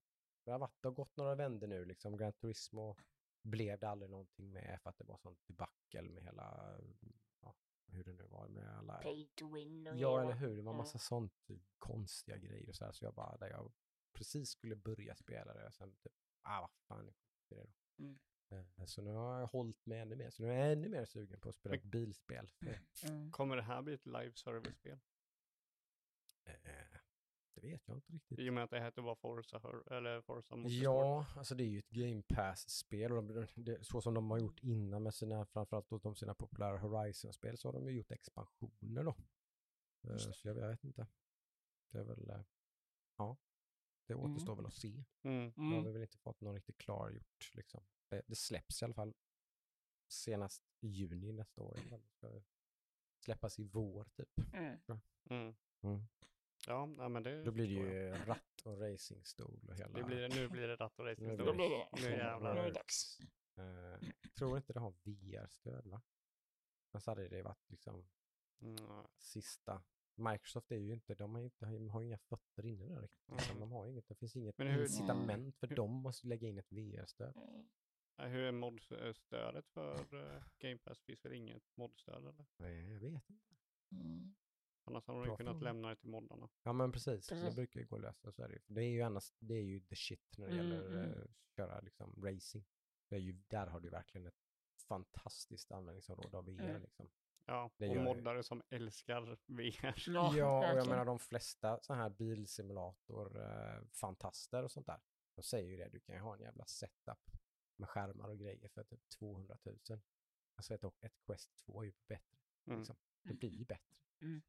det har varit och gått några vänder nu. Liksom. Gran Turismo blev det aldrig någonting med för att det var sånt debacle med hela, ja, hur det nu var med alla... Pay to win och Ja, hela- eller hur? Det var Ja. massa sånt konstiga grejer och så här. Så jag bara, där jag precis skulle börja spela det och sen typ, ah vad fan, det då. Mm. Eh, Så nu har jag hållit mig ännu mer. Så nu är jag ännu mer sugen på att spela ett bilspel. Mm. Kommer det här bli ett live service-spel? Eh, det vet jag inte riktigt. I och med att det heter bara Forza, eller Forza Motorsport. Ja, alltså det är ju ett Game Pass-spel och de, det, så som de har gjort innan med sina, framförallt då de sina populära Horizon-spel så har de ju gjort expansioner då. Eh. Så jag, jag vet inte. Det är väl, eh, ja, det Mm. återstår väl att se. Mm. Jag har Mm. väl inte fått någon riktigt klargjort liksom. Det, det släpps i alla fall senast i juni nästa år. Det ska släppas i vår typ. Mm. Ja, nej, men det Då blir det ju ratt och racingstol och hela... Det blir, nu blir det ratt och Nu racing. blir Då blir det. Nu jävlar. Nu är det dags. Eh, tror inte det har VR-stöd va? Men så hade det varit liksom Mm. sista. Microsoft är ju inte, de har, inte, de har inga fötter inne där riktigt. Liksom. Mm. De har inget, det finns inget Men hur- incitament för hur- dem att lägga in ett VR-stöd. Hur är modstödet för uh, Game Pass? Finns väl inget modstöd eller? Nej, jag vet inte. Mm. Annars hade de kunnat lämna det till moddarna. Ja men precis, det Precis. brukar ju gå att lösa. Så är det, ju. För det är ju annars, det är ju the shit när det Mm, gäller mm. eh, köra liksom racing. Det är ju, där har du verkligen ett fantastiskt användningsområde av VR. Mm. Liksom. Ja, Det och gör det. moddare som älskar VR. <laughs> Ja, och jag menar de flesta så här bilsimulator-fantaster och sånt där. De säger ju det, du kan ju ha en jävla setup med skärmar och grejer för typ 200 000. Alltså ett, ett Quest 2 är ju bättre. Mm. Liksom. Det blir ju bättre. Mm.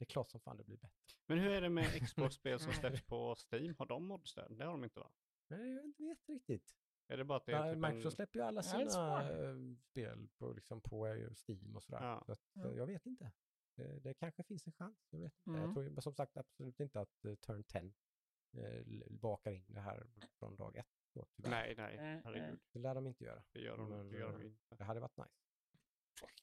Det är klart som fan det blir bättre. Men hur är det med <laughs> Xbox-spel som släpps på Steam? Har de modstöd? Det har de inte va? Men jag vet inte riktigt. Är det bara att det är Ja, typ Microsoft en... släpper ju alla sina eh, spel på, liksom, på eh, Steam och sådär. Ja. Så att, Ja. jag vet inte. Det, det kanske finns en chans. Jag vet inte. Mm. Jag tror som sagt absolut inte att uh, Turn 10 uh, bakar in det här från dag ett. Då. Nej, nej, Mm, herregud. Det lär de inte göra. Det gör de, Men, det gör de inte. Det hade varit nice.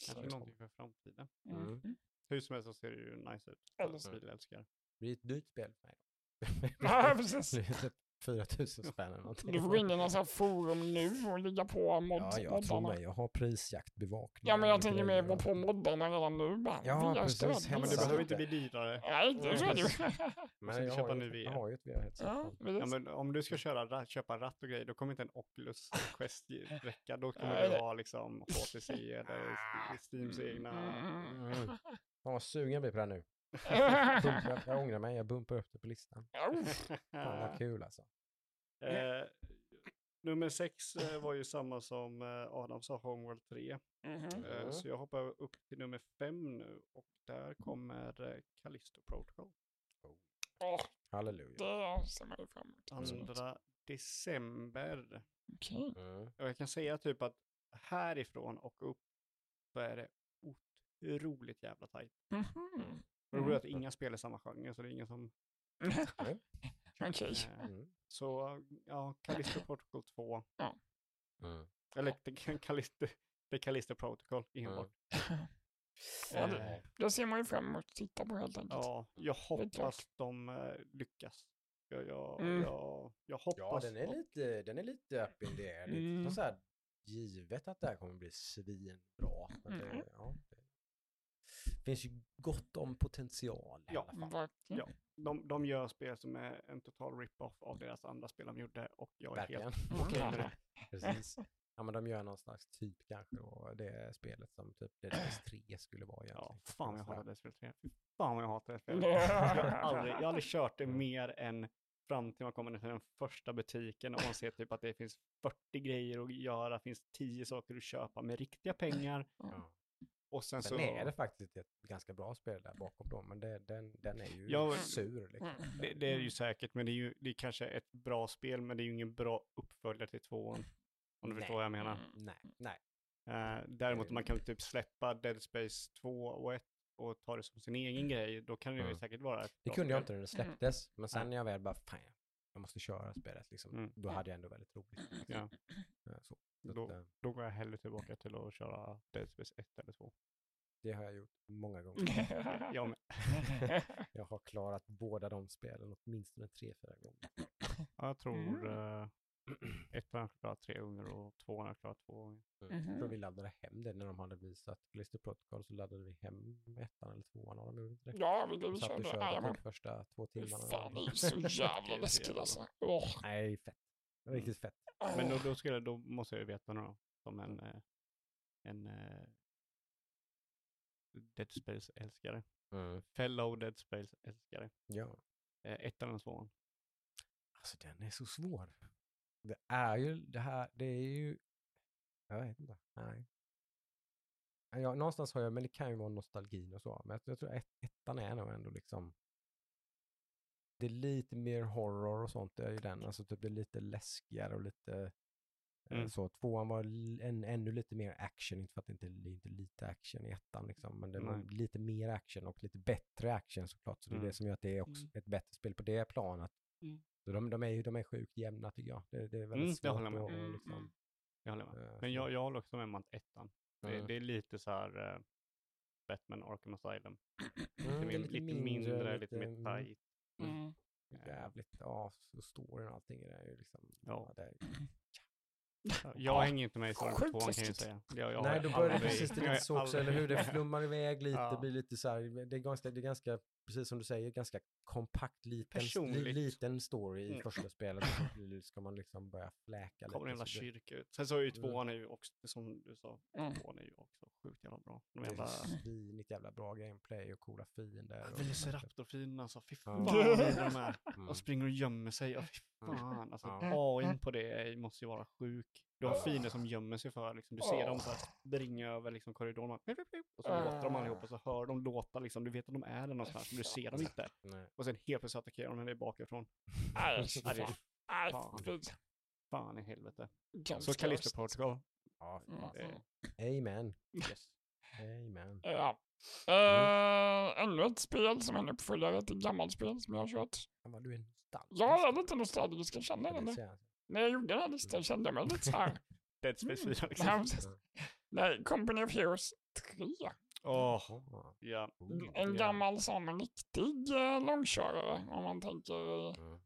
Kanske någonting för framtiden. Mm. Mm. Hur som helst så ser det ju nice ut. Eller För så. bilälskare. Det blir ett dyrt spel för mig. <laughs> Ja, precis. Det blir typ 4 000 spänn eller någonting. Du får gå in i någon sån här forum nu och ligga på mod, Ja, jag tror moddarna. mig. Jag har prisjaktbevakning. Ja, men jag tänker mer på moddarna redan nu. Bara, Ja, precis. Ja, men det behöver inte bli dyrare. Nej, det så är det ju. Men jag köpa har, ju, jag har ju ett VR-headset. Ja, Ja, precis. men om du ska köra, ra- köpa ratt och grejer, då kommer inte en Oculus Quest räcka. Då kommer Nej, du nej. ha liksom HTC eller St- Steams egna. Fan vad sugen <laughs> jag blir på det här nu. Jag ångrar mig, jag bumpar upp det på listan. Fan vad kul alltså. Eh, nummer sex eh, var ju samma som eh, Adam sa, Homeworld 3. Mhm. Eh, Mm. Så jag hoppar upp till nummer fem nu och där kommer eh, Callisto Protocol. Åh, Halleluja. det ser man ju fram emot. Andra december. Okej. Mm. Och jag kan säga typ att härifrån och upp så är det otroligt jävla tajt. Mhm. Och det är att inga spel är samma genre, så det är ingen som... <laughs> Okej. Eh, Mm. så ja, Callisto Protocol 2. Mm. Eller det, Callisto, det Callisto Protocol enbart. <laughs> Ja, det, Eh, det ser man ju fram emot att titta på helt enkelt. ja, jag hoppas de eh, lyckas. Jag, jag, Mm. jag, jag hoppas. Ja, den är lite, den är lite up in the air. Lite Mm. så här, givet att det här kommer bli svinbra. Men det, Mm. ja, det finns ju gott om potential i Ja. alla fall. Ja. De, de gör spel som är en total rip-off av deras andra spel de gjorde och jag är Verkligen. helt okej med det. <laughs> Precis. Ja, men de gör någon slags typ kanske och det är spelet som typ Dead Space 3 skulle vara egentligen. Ja, fan vad jag hatar det spelet. Fy Fan vad jag hatar det spelet. <laughs> Jag har aldrig, jag har aldrig kört det mer än fram till man kommer till den första butiken och man ser typ att det finns 40 grejer att göra, finns 10 saker att köpa med riktiga pengar. Ja. Och sen Sen så... är det faktiskt ett ganska bra spel där bakom dem, men det, den, den är ju Ja, sur. Liksom. Mm. Det, det är ju säkert, men det är ju det är kanske ett bra spel, men det är ju ingen bra uppföljare till tvåan. Om du Nej. förstår vad jag menar. Mm. Nej, nej. Eh, däremot om man kan typ släppa Dead Space 2 och 1 och ta det som sin egen grej, då kan det ju Mm. säkert vara ett Det bra kunde jag spel. inte när det släpptes, men sen när jag väl bara, fan, jag måste köra spelet liksom. Mm. Då hade jag ändå väldigt roligt. liksom. <clears throat> Ja. Eh, Så, så Då, att, eh, då går jag hellre tillbaka till att köra Dead Space 1 eller 2. det har jag gjort många gånger. <laughs> Jag. <laughs> Jag har klarat båda de spelen åtminstone tre, fyra gånger. Ja, Jag tror Mm. eh, ettan har klarat tre gånger och tvåan har klarat två gånger. Mm. Jag tror Mhm. vi laddade hem det när de hade visat Lister Protocol så laddade vi hem ettan eller tvåan av dem. gjorde det? Ja, vi, vi Vi satt och körde. körde typ första två Fy timmarna. Fan, det är så <laughs> jävla läskigt alltså. Åh. Nej, fett. Riktigt fett. Men då, då, skulle, jag- då måste jag ju veta nu då, som en, eh, en eh, Dead Space-älskare. Mm. Fellow Dead Space-älskare. Ja. Eh, ettan eller tvåan? Alltså den är så svår. Det är ju det här, det är ju, jag vet inte, nej. Ja, någonstans har jag, men det kan ju vara nostalgin och så, men jag, jag tror ett, ettan är nog ändå liksom, det är lite mer horror och sånt, ju den, alltså typ det är lite läskigare och lite eh, Mm. så. Tvåan var en, ännu lite mer action, inte för att det inte det är inte lite action i ettan liksom, men det var Nej. lite mer action och lite bättre action såklart, så det är Mm. det som gör att det är också Mm. ett bättre spel på det planet. Mm. Så de, de, är, ju- de är sjukt jämna tycker jag. Det, det är väldigt Mm, svårt håller med att. Mm, liksom, mm. Jag håller med. eh, Men jag, jag håller också med om att ettan. Det, Mm. det är lite så här eh, Batman Arkham Asylum. Mm, <clears throat> Lite, det är min, lite mindre, lite, mer mm, tight. Mm. Jävligt, ja, så storyn och allting är ju liksom, Ja. det är, <clears throat> Jag Ja, hänger inte med i sjukt tvåan kan jag ju säga. Jag, jag Nej, då börjar det precis det lite så också, eller hur? Det flummar <laughs> iväg lite, Ja. blir lite så här, det är ganska, det är ganska precis som du säger, ganska kompakt liten, Personligt. liten story i Mm. första spelet. <laughs> Blir- ska man liksom börja fläka kommer en jävla så blir- kyrka ut. Sen så är ju Mm. tvåan är ju också, som du sa, Mm. tvåan är ju också sjukt jävla bra. De Det är jävla svinigt jävla bra gameplay och coola fiender. Velociraptor-fienden alltså, fy fan roliga de är. Mm. Och springer och gömmer sig, ja fy Mm. fan. Alltså Ja. AIn på det måste ju vara sjuk. Du har fiender som gömmer sig för, liksom, du ser dem så här springa över liksom, korridoren. Och så låter de allihop och så hör de låta, liksom, du vet att de är där någonstans, men du ser dem inte. Nej. Och sen helt plötsligt attackerar de dig bakifrån. Ja, det är fan. fan i helvete. Ganska Så Callisto. Protocol. Ja, fy Mm. Amen. yes. Amen. Ja. Uh, ännu ett spel som är en uppföljare till ett gammalt spel som jag har kört. Vad du är nostalgisk. Jag är lite nostalgisk, jag känner Ja, det det. När jag gjorde den här listan kände jag mig lite så här. Dead Space 4 Ja, liksom. Nej, Company of Heroes 3. Åh, Åh. ja. Oh, En Ja. gammal sån riktig uh, långkörare om man tänker i Mm.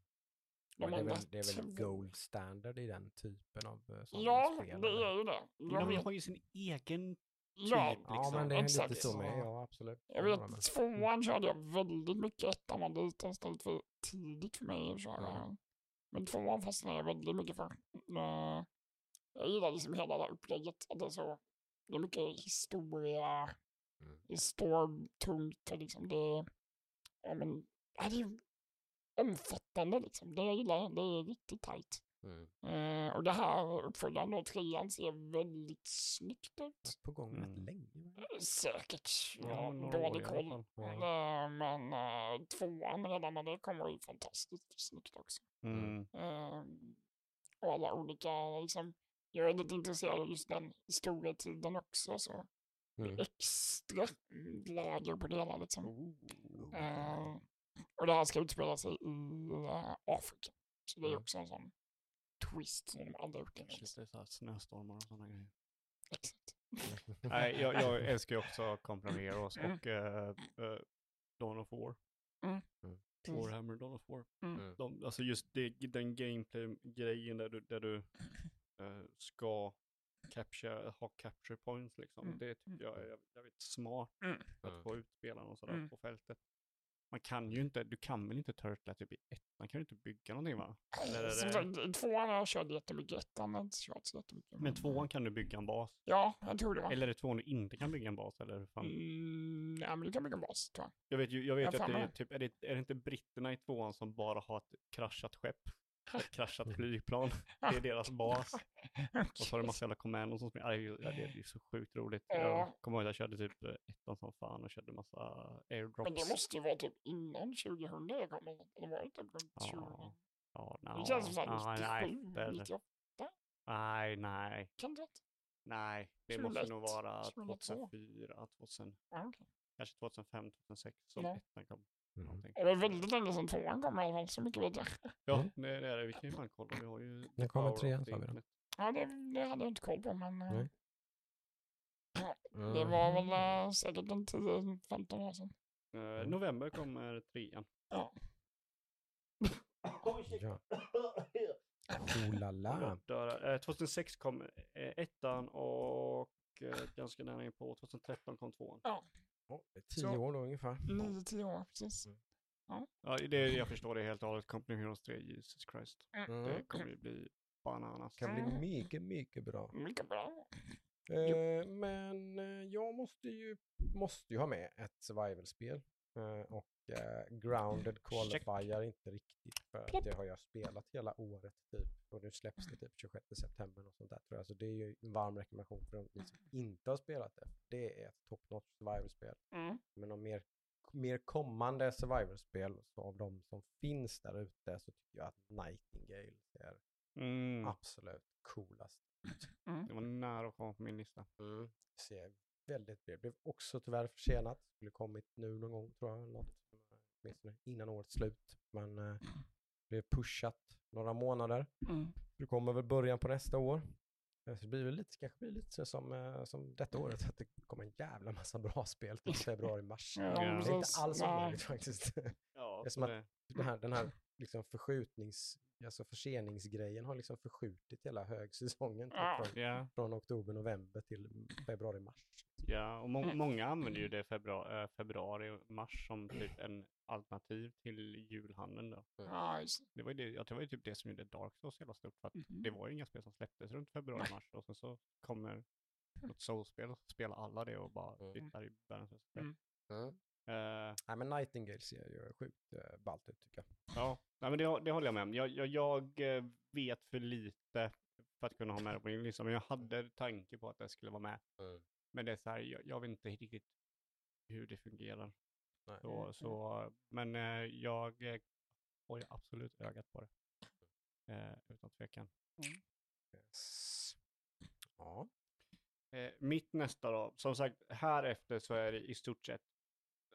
de det, är väl, det är väl gold standard i den typen av uh, Ja, spel? det är ju det. Jag De vet, har ju sin egen ja, typ, Ja, liksom. men det är Exakt. lite så med. Ja, absolut. jag vet tvåan körde jag väldigt mycket. Ettan var lite istället för tidigt för mig att köra. Ja. Men tvåan fastnade jag väldigt mycket för. Eh, Jag gillar liksom hela det här upplägget. Att det är så, det är mycket historia. Mm. Det står tungt och liksom det, ja men, det är omfattande liksom. Det jag gillar, det är riktigt tajt. Mm. Eh, och det här uppföljaren då, trean, ser väldigt snyggt ut. På gång rätt Mm. länge. Eh, Säkert, Ja, ja, dålig koll. Ja. Eh, men eh, tvåan redan när det kommer är fantastiskt snyggt också. Mm. Eh, och alla olika, liksom, jag är lite intresserad av just den historietiden också. Så Mm. extra läger på det hela liksom. Oh. Och det här ska utspela sig i Afrika. Så det är Mm. också en sån twist som de gjort innan. Shit, det är så här snöstormar och sådana grejer. Exakt. <laughs> Nej, jag, <laughs> jag älskar ju också Mm. och uh, uh, Dawn of War. Mm. Mm. Warhammer Dawn of War. Mm. De, alltså just det, den gameplay-grejen där du, där du <laughs> eh, ska capture, ha capture points liksom. Mm. Det tycker jag är jävligt smart Mm. att Mm. få ut spelarna och sådär Mm. på fältet. Man kan ju inte, du kan väl inte turtla typ i ett, man kan ju inte bygga någonting va? Eller är Som det- sagt, i tvåan har jag kört jättemycket, ettan har jag inte kört så jättemycket. Men tvåan kan du bygga en bas. Ja, jag tror det var. Eller är det tvåan du inte kan bygga en bas? Eller hur fan? Mm, ja, men du kan bygga en bas, tror jag. Jag vet ju, jag vet Jag att det är typ, är det, är det inte britterna i tvåan som bara har ett kraschat skepp? Ett kraschat flygplan. <laughs> Det är deras bas. Och så har du massa jävla commandos som springer. Aj, ja, Det är ju så sjukt roligt. Ja. Jag kommer ihåg att jag körde typ eh, ettan som fan och körde massa airdrops. Men det måste ju vara typ innan 2000 det kommer. Eller var det typ runt 2000? Ja, ja, Det no, känns som såhär nej, 97, där. 98. nej, nej, Kan det nej. Det 2001, måste nog vara 2002. 2004, 2000, Ja, okej. kanske 2005, 2006 som ettan kom. Mm. Någonting. Det var väldigt länge sedan tvåan kom i alla fall, så mycket vet jag. Ja, det är det. Vi kan ju fan kolla. Vi har ju... När kommer trean, sa vi då? Ja, det, det hade jag inte koll på, men eh, Nej. det var väl eh, säkert en 10-15 år sedan. Eh, november kommer trean. Ja. <coughs> Ja. Oh la la. Dör, eh, 2006 kom eh, ettan och eh, ganska nära in på 2013 kom tvåan. Är tio Så- år då ungefär. 9-10 år, precis. Ja, det, jag förstår det helt och hållet. Company Heroes 3, Jesus Christ. Mm. Det kommer ju bli bananas. kan bli Mm. mycket, mycket bra. Mycket bra. Eh, men eh, jag måste ju, måste ju ha med ett survival-spel. Eh, och eh, Grounded Check. qualifier inte riktigt för att det har jag spelat hela året typ. Och nu släpps det typ 26 september och sånt där tror jag. Så det är ju en varm rekommendation för de som inte har spelat det. Det är ett top notch survival-spel. Mm. Men om mer, mer kommande survival-spel så av de som finns där ute så tycker jag att Nightingale är Mm. absolut coolast. Det var nära att komma på min lista. Mm. Ser väldigt bra. Blev också tyvärr försenat. Skulle kommit nu någon gång tror jag. Något. Åtminstone innan årets slut. Men eh, blev pushat några månader. Mm. Det kommer väl början på nästa år. Eh, Så det blir väl lite, kanske blir lite så som, eh, som detta året. Att det kommer en jävla massa bra <laughs> spel till <laughs> februari-mars. Ja, Ja. Det är inte alls omöjligt faktiskt. <laughs> Ja, Det är som att- Den här, den här liksom förskjutnings, alltså förseningsgrejen har liksom förskjutit hela högsäsongen. Typ, Ja. från, Ja, från oktober, november till februari, mars. Ja, och må- Mm. många använder ju det februari, februari mars som typ en alternativ till julhandeln då. Just det. Var ju, det, ja, det var typ det som gjorde Dark Souls jävla stort för att Mhm. det var ju inga spel som släpptes runt februari-mars och sen så kommer något Souls-spel och spelar alla det och bara Mm. är ju världens bästa spel. Mm. Mm. Eh, Nej men Nightingale ser ju sjukt uh, ballt ut tycker jag. ja, Nej, men det, det håller jag med om. Jag, jag, jag eh, vet för lite för att kunna ha med det på min lista, men jag hade tanke på att det skulle vara med. Mm. Men det är så här, jag, jag vet inte riktigt hur det fungerar. Nej. Så, så, men eh, jag eh, har ju absolut ögat på det. Eh, utan tvekan. Yes. Ja. Eh, mitt nästa då, som sagt, här efter så är det i stort sett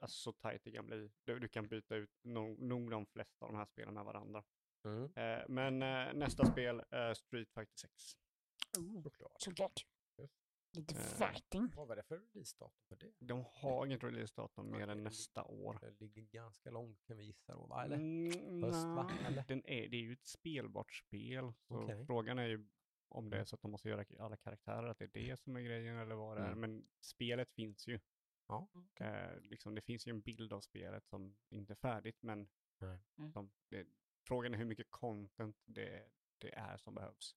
alltså, så tajt det kan bli. Du, du kan byta ut nog, nog de flesta av de här spelen med varandra. Mm. Eh, men eh, nästa spel är Street Fighter 6. Oh, Såklart. såklart. Lite Eh. fighting. Vad var det för releasedatum för det? De har inget releasedatum mer än nästa år. Det ligger ganska långt kan vi gissa då, va? Eller? Mm, Höst, va? Eller? Den är, det är ju ett spelbart spel. Så Okej. frågan är ju om det är så att de måste göra alla karaktärer, att det är det som är grejen eller vad det är. Mm. Men spelet finns ju. Ja. Eh, liksom, det finns ju en bild av spelet som inte är färdigt, men Nej. Mm. som, det, frågan är hur mycket content det, det är som behövs.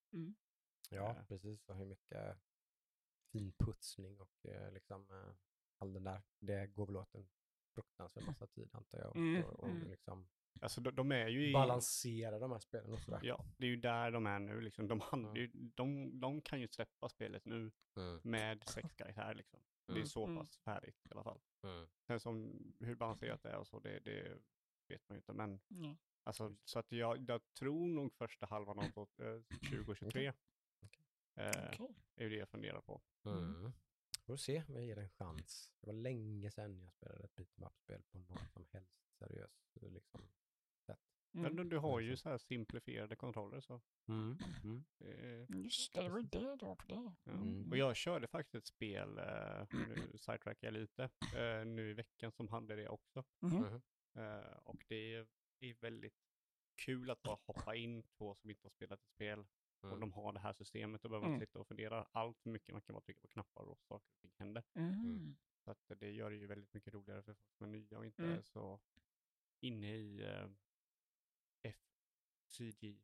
Ja, Eh. precis. Och hur mycket finputsning och eh, liksom eh, all den där. Det går väl åt en fruktansvärd massa tid antar jag. Mm, Och, och mm. liksom Alltså de, de är ju i... balansera de här spelen och sådär. Ja, det är ju där de är nu. Liksom. De, hand, ju- de, de kan ju släppa spelet nu Mm. med sex karaktärer. Liksom. Det är Mm. så Mm. pass färdigt i alla fall. Mm. Sen som hur balanserat det är och så, det, det vet man ju inte. Men alltså, så att jag, jag tror nog första halvan av eh, 2023 eh, Okej. är ju det jag funderar på. Mm. Får se om jag ger det en chans. Det var länge sedan jag spelade ett beat'em up-spel på något som helst seriöst liksom, sätt. Men Mm. du, du har ju Alltså. så här simplifierade kontroller så. Mm. Mm. eh, Just det, det var det då på det. Ja. Mm. Och jag körde faktiskt ett spel, eh, <clears throat> nu sidetrackar jag lite, eh, nu i veckan som hade det också. Mhm. Mhm. Eh, och det är, är väldigt kul att bara hoppa in på som inte har spelat ett spel och Mm. de har det här systemet och behöver Mm. inte sitta och fundera allt för mycket. Man kan bara trycka på knappar och saker och ting händer. Mm. Så att det gör det ju väldigt mycket roligare för folk som är nya och inte Mm. är så inne i eh, FCG,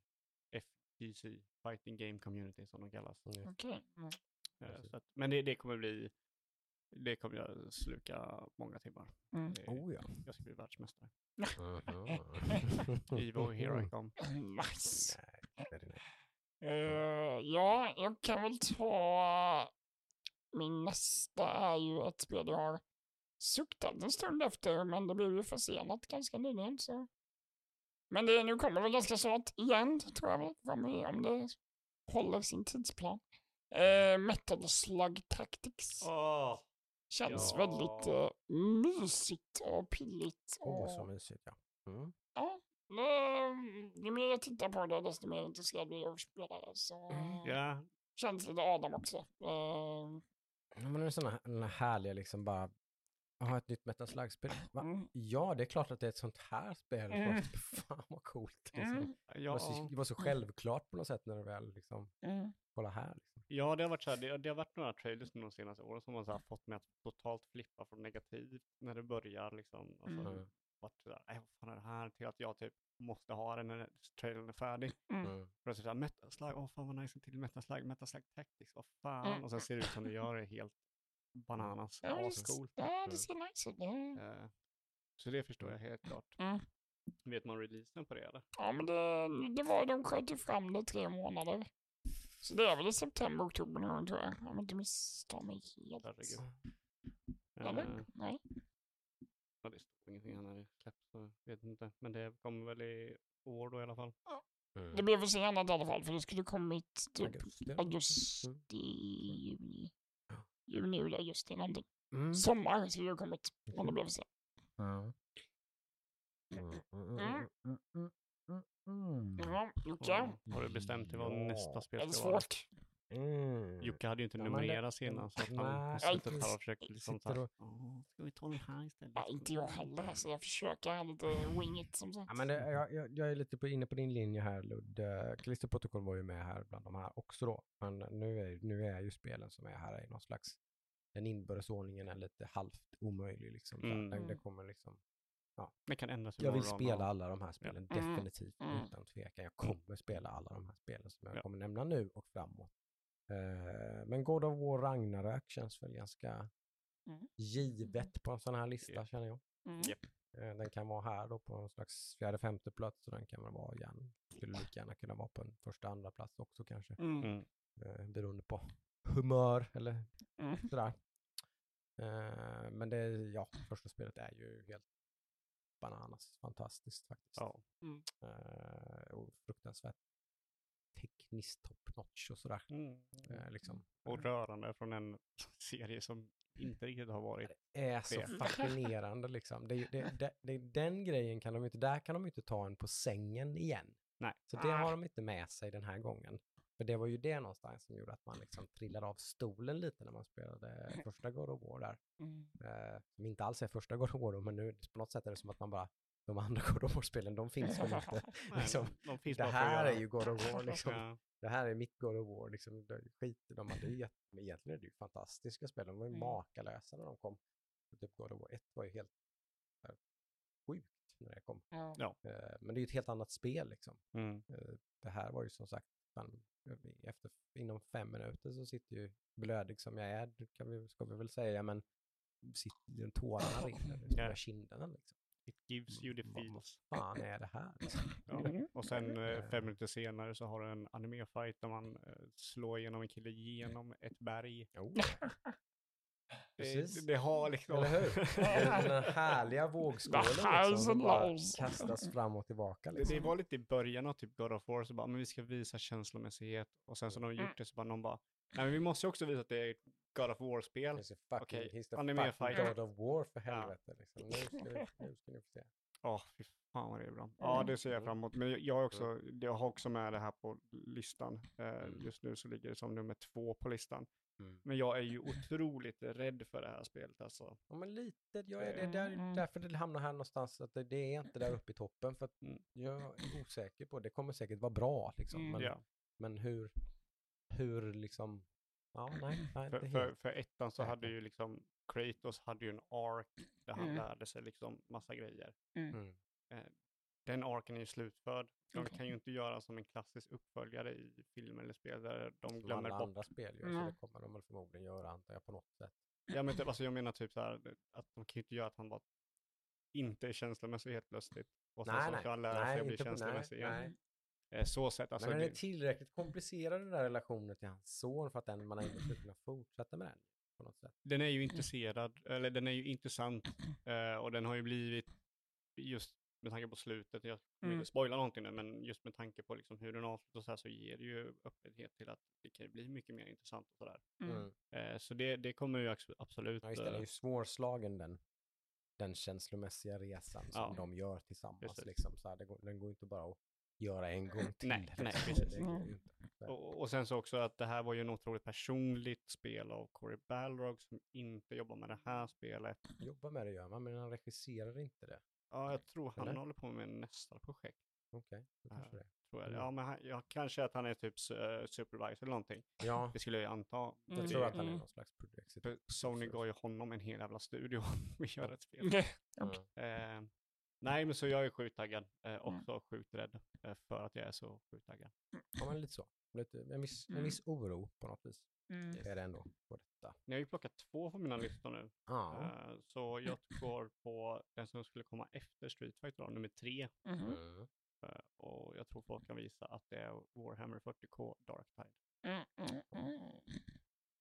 FGC, Fighting Game Community som de kallas. Mm. Okej. Mm. Eh, så att, men det, det kommer bli, det kommer jag sluka många timmar. Mm. Det, Oh ja. Jag ska bli världsmästare. Evo, here I come. Nice. Eh, ja, jag kan väl ta... Min nästa är ju ett spel jag har suktat en stund efter, men det blev ju försenat ganska nyligen. Så. Men det nu kommer väl ganska snart igen, tror jag väl. Om det håller sin tidsplan. Eh, Metal Slug Tactics. Åh, Känns ja. väldigt eh, mysigt och pilligt. Åh, Och, så mysigt ja. Mm. ja, eh, ju mer jag tittar på det, desto mer intresserad blir jag av att spela det. Så ja, känns lite Adam också. Eh, Ja, men det är sådana den här härliga liksom bara, ha ett nytt Metal Slug-spel. Mm, Ja, det är klart att det är ett sånt här spel. Mm. <laughs> Fan vad coolt. Liksom. mm, Det, var så, ja, det var så självklart på något sätt när det väl liksom, mm, kolla här. Liksom. ja, det har varit så här, det, det har varit några trailers de senaste åren som har så här fått mig att totalt flippa från negativt när det börjar liksom. Alltså, Mm. Varit så där, "Nej, vad fan är det här? Till att jag typ måste ha den när trailern är färdig. mm. Mm. För att så här, Metal Slug, åh fan vad nice, en till Metal Slug, Metal Slug Tactics, vad fan. Mm. Och sen ser det ut som det gör, det är helt bananas, Ja, det, ascoolt. ja, det ser nice ut. Mm. Eh, Så det förstår jag helt klart. Mm. Vet man releasen på det eller? Ja, men det, det var, de sköt ju fram det tre månader. Så det är väl i september, oktober gång tror jag. Om jag inte misstar mig helt. Herregud. Eller? Eh, Nej. Ja, det ingenting det släpps, så jag vet inte. Men det kommer väl i år då i alla fall. Mm. Det blev försenat i alla fall, för det skulle kommit typ Augusti. augusti, juni. Juni, juli, augusti någonting. Mm. Sommar skulle det kommit, men det blev försenat. Ja. Mm. Mm. Mm. Mm. Mm. Mm. Ja, Jocke. Ja, Har du bestämt dig vad Ja. nästa Är spel det ska vara? svårt? Mm. Jocke hade ju inte Ja, det- numrerat senast, så att han har Nej, suttit här och försökt liksom så här, och- "Åh, ska vi ta den här istället? Ja, inte jag heller, så jag försöker ha lite wingit som sagt. Ja, men det, jag, jag, jag är lite på, inne på din linje här Ludd. Uh, Klisterprotokoll var ju med här bland de här också då. Men nu är, nu är ju spelen som är här i någon slags den inbördes ordningen är lite halvt omöjlig. Liksom. Så Mm. Den, det kommer liksom, Det kan ändras jag vill spela och- alla de här spelen, Mm. definitivt, Mm. utan tvekan. Jag kommer spela alla de här spelen som jag Ja. kommer nämna nu och framåt. Eh, men God of War Ragnarök känns väl ganska Mm. givet på en sån här lista Ja. känner jag. Mm. Japp. Eh, Den kan vara här då på någon slags fjärde, femte plats och den kan väl vara igen. Skulle lika gärna kunna vara på en första, andra plats också kanske. Mm. Mm. Eh, beroende på humör eller Mm. sådär. Eh, men det, ja, första spelet är ju helt bananas fantastiskt faktiskt. Ja. Eh, och fruktansvärt tekniskt top notch och sådär. Mm. Eh, liksom. Och rörande från en <laughs> serie som inte riktigt har varit. är så Det. fascinerande liksom. Det, det, <laughs> det, det, den grejen kan de inte, där kan de inte ta en på sängen igen. Nej. Så det har de inte med sig den här gången. För det var ju det någonstans som gjorde att man liksom trillade av stolen lite när man spelade <laughs> första God of War där. Mm. Eh, som inte alls är första God of War då, men nu på något sätt är det som att man bara, de andra <laughs> God of War-spelen, de finns väl inte. <laughs> Liksom, de, finns det här är ju God of War liksom. Ja. Det här är mitt God of War, liksom, skiter de hade ju <laughs> jätte- men egentligen är det ju fantastiska spel, de var ju Mm. makalösa när de kom. Typ God of War 1 var ju helt här, sjukt när det kom. Ja. Eh, men det är ju ett helt annat spel liksom. Mm. Eh, det här var ju som sagt, fan, efter, inom fem minuter så sitter ju blödig som jag är, kan vi, ska vi väl säga, men sitter tårarna rinner yeah. kinderna liksom. It gives you the Vad- vad feels. fan är det här? Liksom? <laughs> Ja. Mm. Och sen eh, fem minuter senare så har du en anime-fight där man eh, slår igenom en kille genom ett berg. Jo, <laughs> Det, Precis. det har liksom... eller hur? Den här härliga <laughs> vågskålen liksom, som bara kastas fram och tillbaka. Det, Liksom. det var lite i början av typ God of War, så bara, men vi ska visa känslomässighet. Och sen så när de Mm. gjort det så bara, någon bara, nej men vi måste ju också visa att det är God of War-spel. Okej, he's the anime fucking fight. God of War för Ja. helvete. Liksom. Nu, ska vi, nu ska ni få se. Ja, fy fan vad det är bra. Ja, det ser jag fram emot. Men jag, är också, jag har också med det här på listan. Eh, Mm. just nu så ligger det som nummer två på listan. Mm. Men jag är ju otroligt rädd för det här spelet alltså. Ja, men lite. Jag är, det, där, Mm. därför det hamnar här någonstans. Att det, det är inte där uppe i toppen. För att Mm. jag är osäker på det. kommer säkert vara bra. Liksom. Mm. Men, Ja. men hur, hur liksom... Ja, nej, nej För, för, för ettan så hade ju liksom Kratos hade ju en ark där han Mm. lärde sig liksom massa grejer. Mm. Den arken är ju slutförd. De Okej. kan ju inte göra som en klassisk uppföljare i film eller spel där de Som glömmer alla bort. andra spel gör. Så Mm. det kommer de väl förmodligen göra antar jag på något sätt. Ja, men typ, alltså, jag menar typ så här att de kan ju inte göra att han bara inte är känslomässig helt plötsligt. Och sen så ska han lära sig att bli känslomässig igen. nej. Eh, Så sett, alltså. men den är det- tillräckligt komplicerad den där relationen till hans son för att den, man ändå skulle kunna fortsätta med den på något sätt. den är ju intresserad, eller den är ju intressant <clears throat> eh, och den har ju blivit just med tanke på slutet, jag kommer Mm. inte spoila någonting nu, men just med tanke på liksom hur den avslutas så här så ger det ju öppenhet till att det kan bli mycket mer intressant och sådär. Mm. Mm. Eh, så det, det kommer ju abs- absolut. Ja, just det, den är ju svårslagen den, den känslomässiga resan som Ja. de gör tillsammans. Liksom, så här, det går, den går inte bara att göra en gång <laughs> till. Nej, nej, liksom. precis. Det, det går Mm. och, och sen så också att det här var ju en otroligt personligt spel av Corey Balrog som inte jobbar med det här spelet. Jobba med det gör man, men han regisserar inte det. Ja, jag tror han Eller? håller på med nästa projekt. Okej, Ja. kanske det. Tror jag. Mm. Ja, men han, ja, kanske att han är typ eh, supervisor eller någonting. Ja, Det skulle jag anta. jag Mm. tror att han är Mm. någon slags producer. Sony gav ju honom en hel jävla studio <laughs> att göra ett spel. Ja. Eh, nej, men så jag är sjukt taggad. Eh, Mm. också sjukt rädd eh, för att jag är så sjukt taggad. ja, men lite så. Lite, en, viss, en Mm. viss oro på något vis. Mm. Är det ändå på detta. Ni har ju plockat två på mina listor nu. Ja. Eh, så jag går på den som skulle komma efter Street Fighter, då, nummer tre. Mhm. Mm. Eh, och jag tror folk kan visa att det är Warhammer 40K Dark Tide.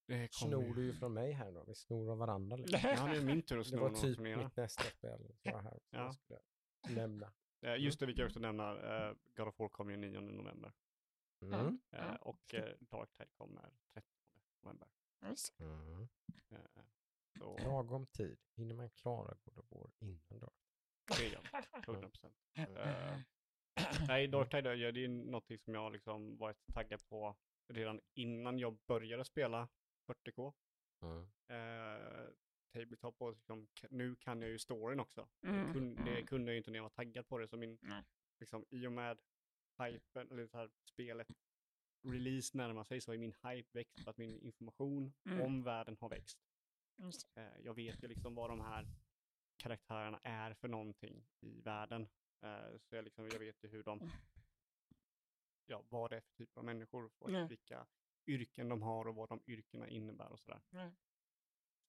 Mm, mm, mm. Det Snor du ju från mig här då? Vi snor av varandra lite. Ja, det är min tur att Det sno var något typ mitt nästa spel. som var här, som Ja. jag skulle nämna. Eh, just det, vi kan också nämna, uh, God of War kommer ju 9 november. Mm. Eh, Ja, och uh, Dark Tide kommer 13 november. Mm. Eh, så Lagom tid. Hinner man klara God of War innan då? det är jag, 100 procent. Eh, nej, Dark Tide ja, det är någonting som jag liksom varit taggad på redan innan jag började spela 40K. Mm. Eh, Tabletop och liksom, nu kan jag ju storyn också. Mm, Det, kunde, det mm. kunde jag ju inte när jag var taggad på det. Så min, Nej. liksom, I och med hypen, eller så här, spelet release närmar sig så har min hype växt för att min information Mm. om världen har växt. Eh, jag vet ju liksom vad de här karaktärerna är för någonting i världen. Eh, så jag, liksom, jag vet ju hur de, ja, vad det är för typ av människor och vilka yrken de har och vad de yrkena innebär och sådär. Ja.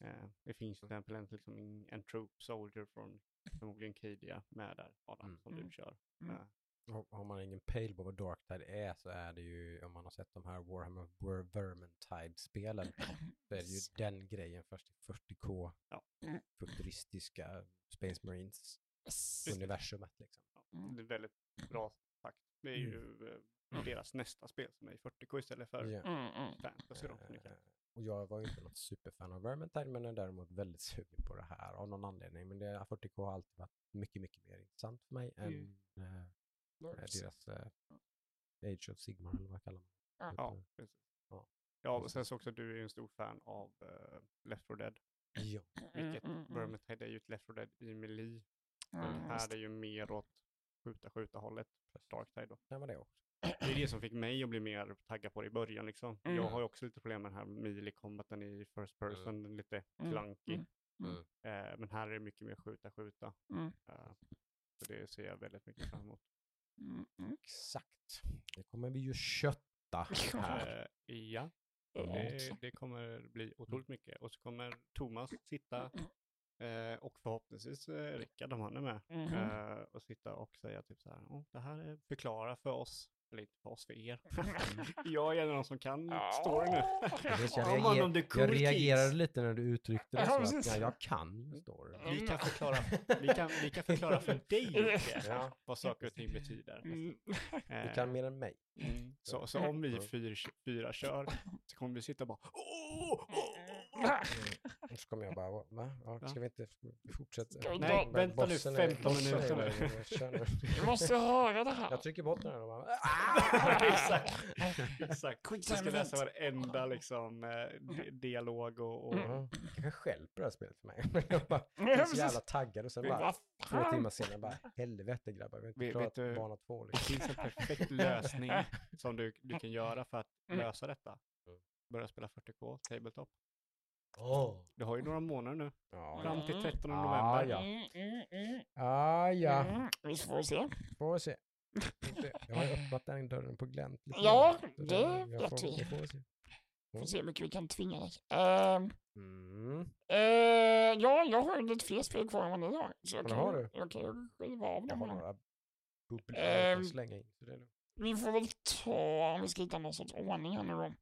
Eh, det finns till exempel en, liksom, en, en troop soldier från förmodligen Cadia med där, Adam, Mm. som du Mm. kör. Mm. Eh, Har- man ingen pejl på vad Darktide är så är det ju, om man har sett de här Warhammer Ver- Vermintide-spelen, så är det ju den grejen först i 40K, Ja. Mm. futuristiska Space Marines-universumet liksom. Mm. det är väldigt bra sagt. Det är Mm. Eh, deras nästa spel som är i 40K istället för. Mm, mm. fantasy Eh, kan- Och jag var ju inte något superfan av Vermintide men är däremot väldigt sugen på det här av någon anledning. Men det, 40K har alltid varit mycket, mycket mer intressant för mig Mm. än Lords. deras eh, Age of Sigmar eller vad kallar man Ja. det? Ja, precis. Ja. Ja, och sen så också du är ju en stor fan av uh, Left 4 Dead. Ja. Vilket Mm, mm, mm. Vermintide är ju ett Left 4 Dead i melee. Mm, här är ju mer åt skjuta skjuta hållet. Darktide då. Det var det också. Det är det som fick mig att bli mer taggad på det i början liksom. Mm. Jag har ju också lite problem med den här melee combaten i first person, den är lite Mm, clunky. mm, mm. Eh, men här är det mycket mer skjuta skjuta. Mm. Eh, så det ser jag väldigt mycket fram emot. Mm, mm. Exakt. Det kommer vi ju kötta <laughs> här. Eh, ja, Mm. det, det kommer bli otroligt mycket. Och så kommer Thomas sitta eh, och förhoppningsvis eh, Rickard om han är med. Mhm. Eh, och sitta och säga typ så här, "Åh, det här är förklara för oss, eller inte för oss, för er. <laughs> jag är en av de som kan storyn nu. Jag, reager, är jag cool reagerade kids. lite när du uttryckte det så att ja, jag kan storyn. Vi kan förklara, vi kan, vi kan förklara för dig Jocke, Ja. vad saker och ting betyder. Mm. Du Eh, kan mer än mig. mm, så, så om vi fyra, fyra kör så kommer vi sitta och bara åh, åh, så kommer jag bara, va? Ja, ska vi inte fortsätta? Nej, vänta nu Bossen är- 15 bossen är minuter. <laughs> Vi måste höra det här. Jag trycker bort den här och bara, <laughs> Exakt. <laughs> Exakt. Quick Vi ska läsa varenda liksom, eh, di- dialog och, och Mm. Det kanske stjälper det här spelet för mig. Jag bara, jag är så jävla taggad och sen bara två timmar senare bara, helvete grabbar, vi har inte klarat du- bana två. det Liksom. finns en perfekt lösning som du, du kan göra för att Mm. lösa detta. Mm. Börja spela 40K, Tabletop. Oh. Du har ju några månader nu, Ja, fram till Mm. 13 Ah, november. ja. Mm, mm, mm. ah, ja, Mm, Vi får se. får se. Får se. Jag har ju öppnat den dörren på glänt. lite Ja, det jag vet får, vi. det får vi se. Får se hur mycket vi kan tvinga dig. Ehm, Mm. eh, ja, jag har ju lite fler spel kvar än vad ni har. Så jag Ja, det kan, har du. jag kan skiva av Jag dem. har här. några bubblor jag Ehm, slänga in. Så det är lugnt. Vi får väl ta, om vi ska hitta någon sorts ordning här nu då.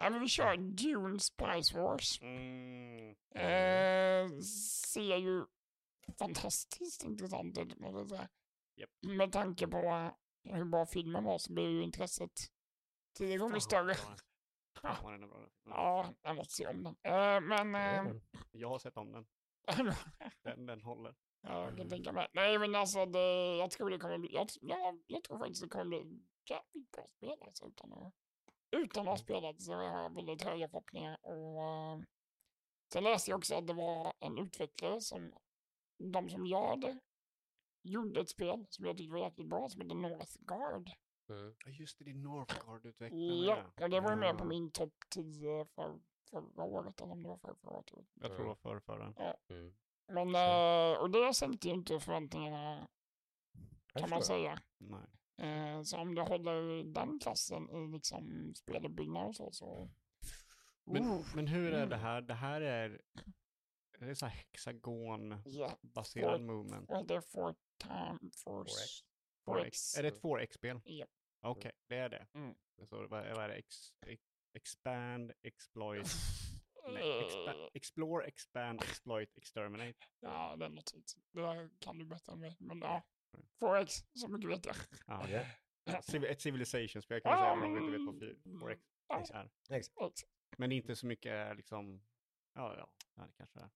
Ja, men vi kör Dune Spice Wars. Mm. Eh, ser ju fantastiskt intressant ut. måste jag säga. Japp. Med tanke på hur bra filmen var så blir ju intresset tio gånger större. Den är bra. Ja, jag måste se om den. Eh, men... Eh. Jag har sett om den. <laughs> Den, den håller. ja, jag kan tänka mig. Nej, men alltså det, jag tror det kommer bli... Jag, ja, jag tror faktiskt det kommer bli jävligt bra spel alltså, utan att, utan att ha spelat så jag har väldigt höga förhoppningar. Och, eh, sen läste jag också att det var en utvecklare som, de som gör det, gjorde ett spel som jag tyckte var jäkligt bra som heter Northgard. Mm. Ja just det, det är Northgard-utvecklaren. Ja, och det var ju med på Ja. min topp 10 för förra året, eller om det var förra, förra året. Jag tror det var förr, förra. Mm. Men, eh, och det sänkte ju inte förväntningarna kan man säga. Nej. Eh, så om det håller den klassen i liksom speluppbyggnad och så, så... Men, Uh, men hur är det mm. här? Det här är... Är det så här hexagon-baserad Ja, movement? är det for time, for... 4X. 4X. Är det ett 4X-spel? Ja. Okej, det är det. Mm. Så vad, vad är det? Ex, ex, expand, exploit... <laughs> Nej, expa, explore, expand, exploit, exterminate. Ja, det är något sånt. Det där kan du bättre än mig. Men ja, Mm. 4X, så mycket vet jag. Ja. Ja, Civ- <clears throat> Ett civilization-spel kan man säga om man inte vet vad fy- 4X Ja, är. Exakt. Men inte så mycket liksom... Ja, ja, ja det kanske är.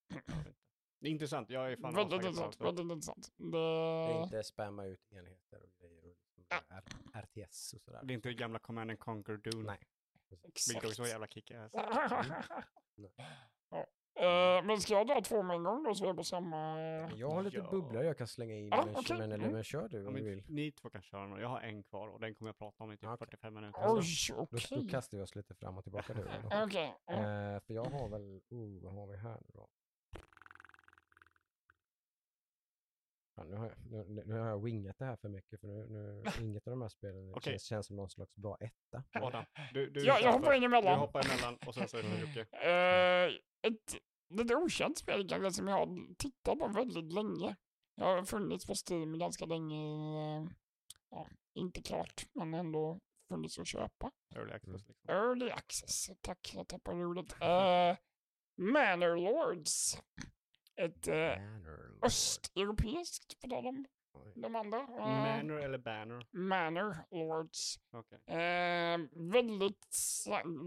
Det är intressant. Jag är fan Väldigt intressant. Väldigt intressant. Det är inte spamma ut enheter och grejer och liksom Ja. R- RTS och sådär. Det är inte det gamla Command and Conquer Dune. Nej. Vilket också var jävla kick-ass. <laughs> Eh, men ska jag dra två med en gång då så är jag på samma... eh, Jag har lite Ja. bubblor jag kan slänga in, Ja, men, okej. men, eller, Mm. men kör du Ja, om du vill. ni två kan köra nu. Jag har en kvar och den kommer jag prata om i typ Okej. 45 minuter. Oj, Då, okej. då kastar vi oss lite fram och tillbaka nu. då. Okej. ja. Eh, för jag har väl, oh, vad har vi här nu då? Ja, nu, har jag, nu, nu har jag wingat det här för mycket för nu, nu inget av de här spelen <laughs> Okej. känns, känns som någon slags bra etta. Adam, du, du Ja, kör jag hoppar först. in Du emellan. hoppar emellan och sen så är det Jocke. Eh, ett lite okänt spel kanske som jag har tittat på väldigt länge. Jag har funnits på Steam ganska länge. eh, Ja, inte klart, men ändå funnits att köpa. Early access liksom. Early access, tack jag tappade ordet. Uh, Manor Lords. Ett uh, Lord. östeuropeiskt, på tal om de andra. eh, Manor eller banner? Manor Lords. Okej. Eh, väldigt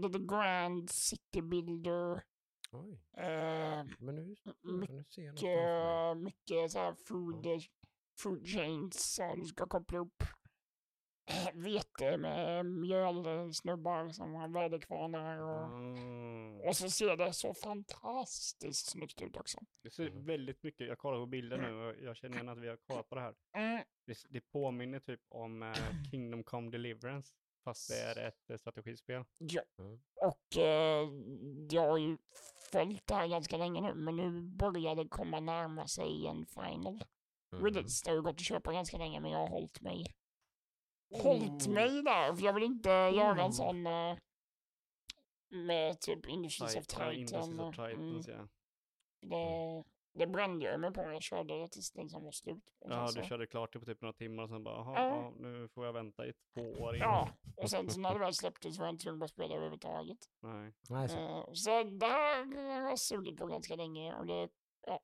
lite grand city builder. Oj, Eh, men nu, mycket, nu ser jag mig. mycket så här food, eh, food chains som du ska koppla upp vete med mjölsnubbar som har väderkvarnar och, Mm. och så ser det så fantastiskt snyggt ut också. Det ser väldigt mycket, jag kollar på bilder nu och jag känner igen att vi har kollat på det här. Mm, Det, det påminner typ om eh, Kingdom Come Deliverance, fast det är ett eh, strategispel. ja. Mm. Och eh, jag har ju följt det här ganska länge nu, men nu börjar det komma närma sig en final. Mhm. Release, det har ju gått att köpa ganska länge, men jag har hållit mig hållit Oh. mig där, för jag vill inte göra Mm. en sån eh, med typ Industries of Titan, Industries of Titans, mm, ja. det, det brände jag mig på, jag körde det tills det liksom var slut. Och Ja, så, du körde klart det på typ några timmar och sen bara, jaha, Ja. ja, nu får jag vänta i två år innan. Ja, och sen så när det väl släpptes var jag inte tvungen att spela överhuvudtaget. Nej. Nej, så. Eh, så det här har jag sugit på ganska länge och det, ja,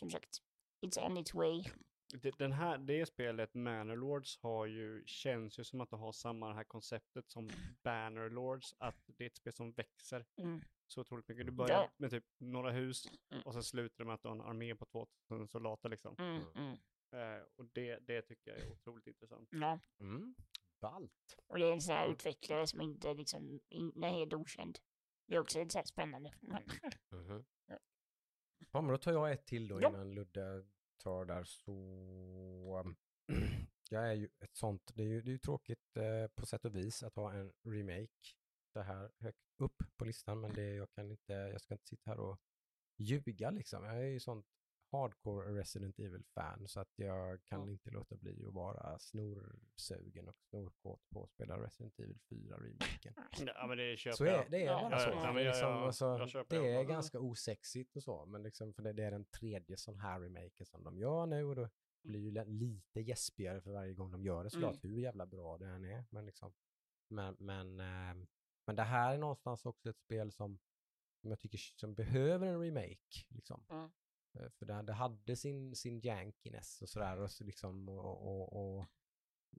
som sagt, it's on its way. Det, den här, det spelet, Manor har ju, känns ju som att det har samma det här konceptet som Bannerlords, att det är ett spel som växer Mm. så otroligt mycket. Du börjar Ja. med typ några hus Mm. och sen slutar det med att du har en armé på 2000 soldater liksom. Mm, mm. Eh, och det, det tycker jag är otroligt intressant. Ja, Mm. Ballt. och det är en sån här utvecklare som inte liksom, in, är helt okänd. Det är också så här spännande. Men, <laughs> Mhm. Ja. Ja, men då tar jag ett till då Ja. innan Ludde aktör där så... Mm, jag är ju ett sånt, det är ju, det är ju tråkigt eh, på sätt och vis att ha en remake det här högt upp på listan, men det, jag kan inte, jag ska inte sitta här och ljuga liksom. Jag är ju sånt hardcore Resident Evil-fan så att jag kan Ja. inte låta bli att vara snorsugen och snorkåt på att spela Resident Evil 4-remaken. <laughs> Ja, men det köper Så jag. är, det är Ja, bara så. ja, liksom, alltså, det är ganska osexigt och så, men liksom, för det, det är den tredje sån här remaken som de gör nu och då blir ju li- lite gäspigare för varje gång de gör det såklart, hur jävla bra det än är. Men, liksom, men, men, eh, men det här är någonstans också ett spel som, som jag tycker som behöver en remake. Liksom. Mm. Eh, För det, det hade sin, sin jankiness och sådär och, så liksom, och, och, och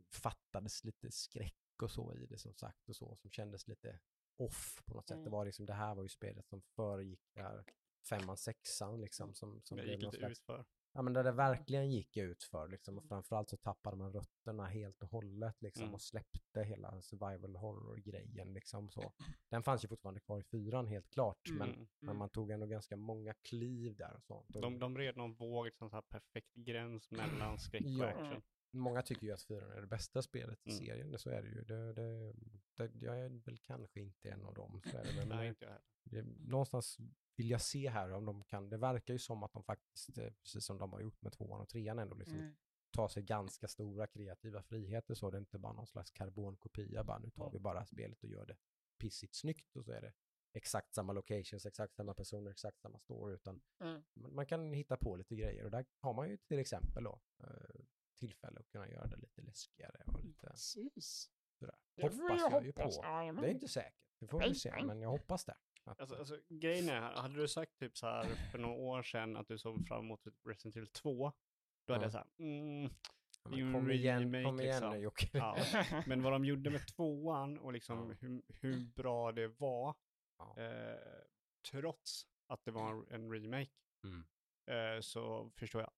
fattades lite skräck och så i det som sagt och så som kändes lite off på något sätt. Det Mm. var liksom, det här var ju spelet som föregick det här femman, sexan liksom. Som, som Det blev gick lite slags, utför. Ja men där det verkligen gick ut för liksom. Och framförallt så tappade man rötterna helt och hållet liksom Mm. och släppte hela survival horror-grejen liksom så. Den fanns ju fortfarande kvar i fyran helt klart, men, Mm. men man tog ändå ganska många kliv där och sånt. De, de red någon våg, liksom så här perfekt gräns mellan skräck och action. Många tycker ju att fyran är det bästa spelet i Mm. serien, så är det ju. Det, det, det, jag är väl kanske inte en av dem. Så är det, <laughs> men Nej, inte jag heller. det, någonstans vill jag se här om de kan, det verkar ju som att de faktiskt, eh, precis som de har gjort med tvåan och trean ändå, liksom, Mm. tar sig ganska stora kreativa friheter så det är inte bara någon slags karbonkopia, bara nu tar vi bara spelet och gör det pissigt snyggt och så är det exakt samma locations, exakt samma personer, exakt samma story, utan Mm. man, man kan hitta på lite grejer och där har man ju till exempel då eh, tillfälle att kunna göra det lite läskigare och lite Precis. sådär. Det Hoppas jag jag ju på. Det är inte säkert, det får vi se, men jag hoppas det. Att, Alltså, alltså, grejen är, här, hade du sagt typ så här för några år sedan att du såg fram emot Resident Evil 2, då hade Ja. jag så här, mm, ja, men kom igen, remake, kom igen liksom. nu Jocke. ja. <laughs> Men vad de gjorde med tvåan och liksom Ja. hur, hur bra det var, Ja. eh, trots att det var en, en remake, Mm. eh, så förstår jag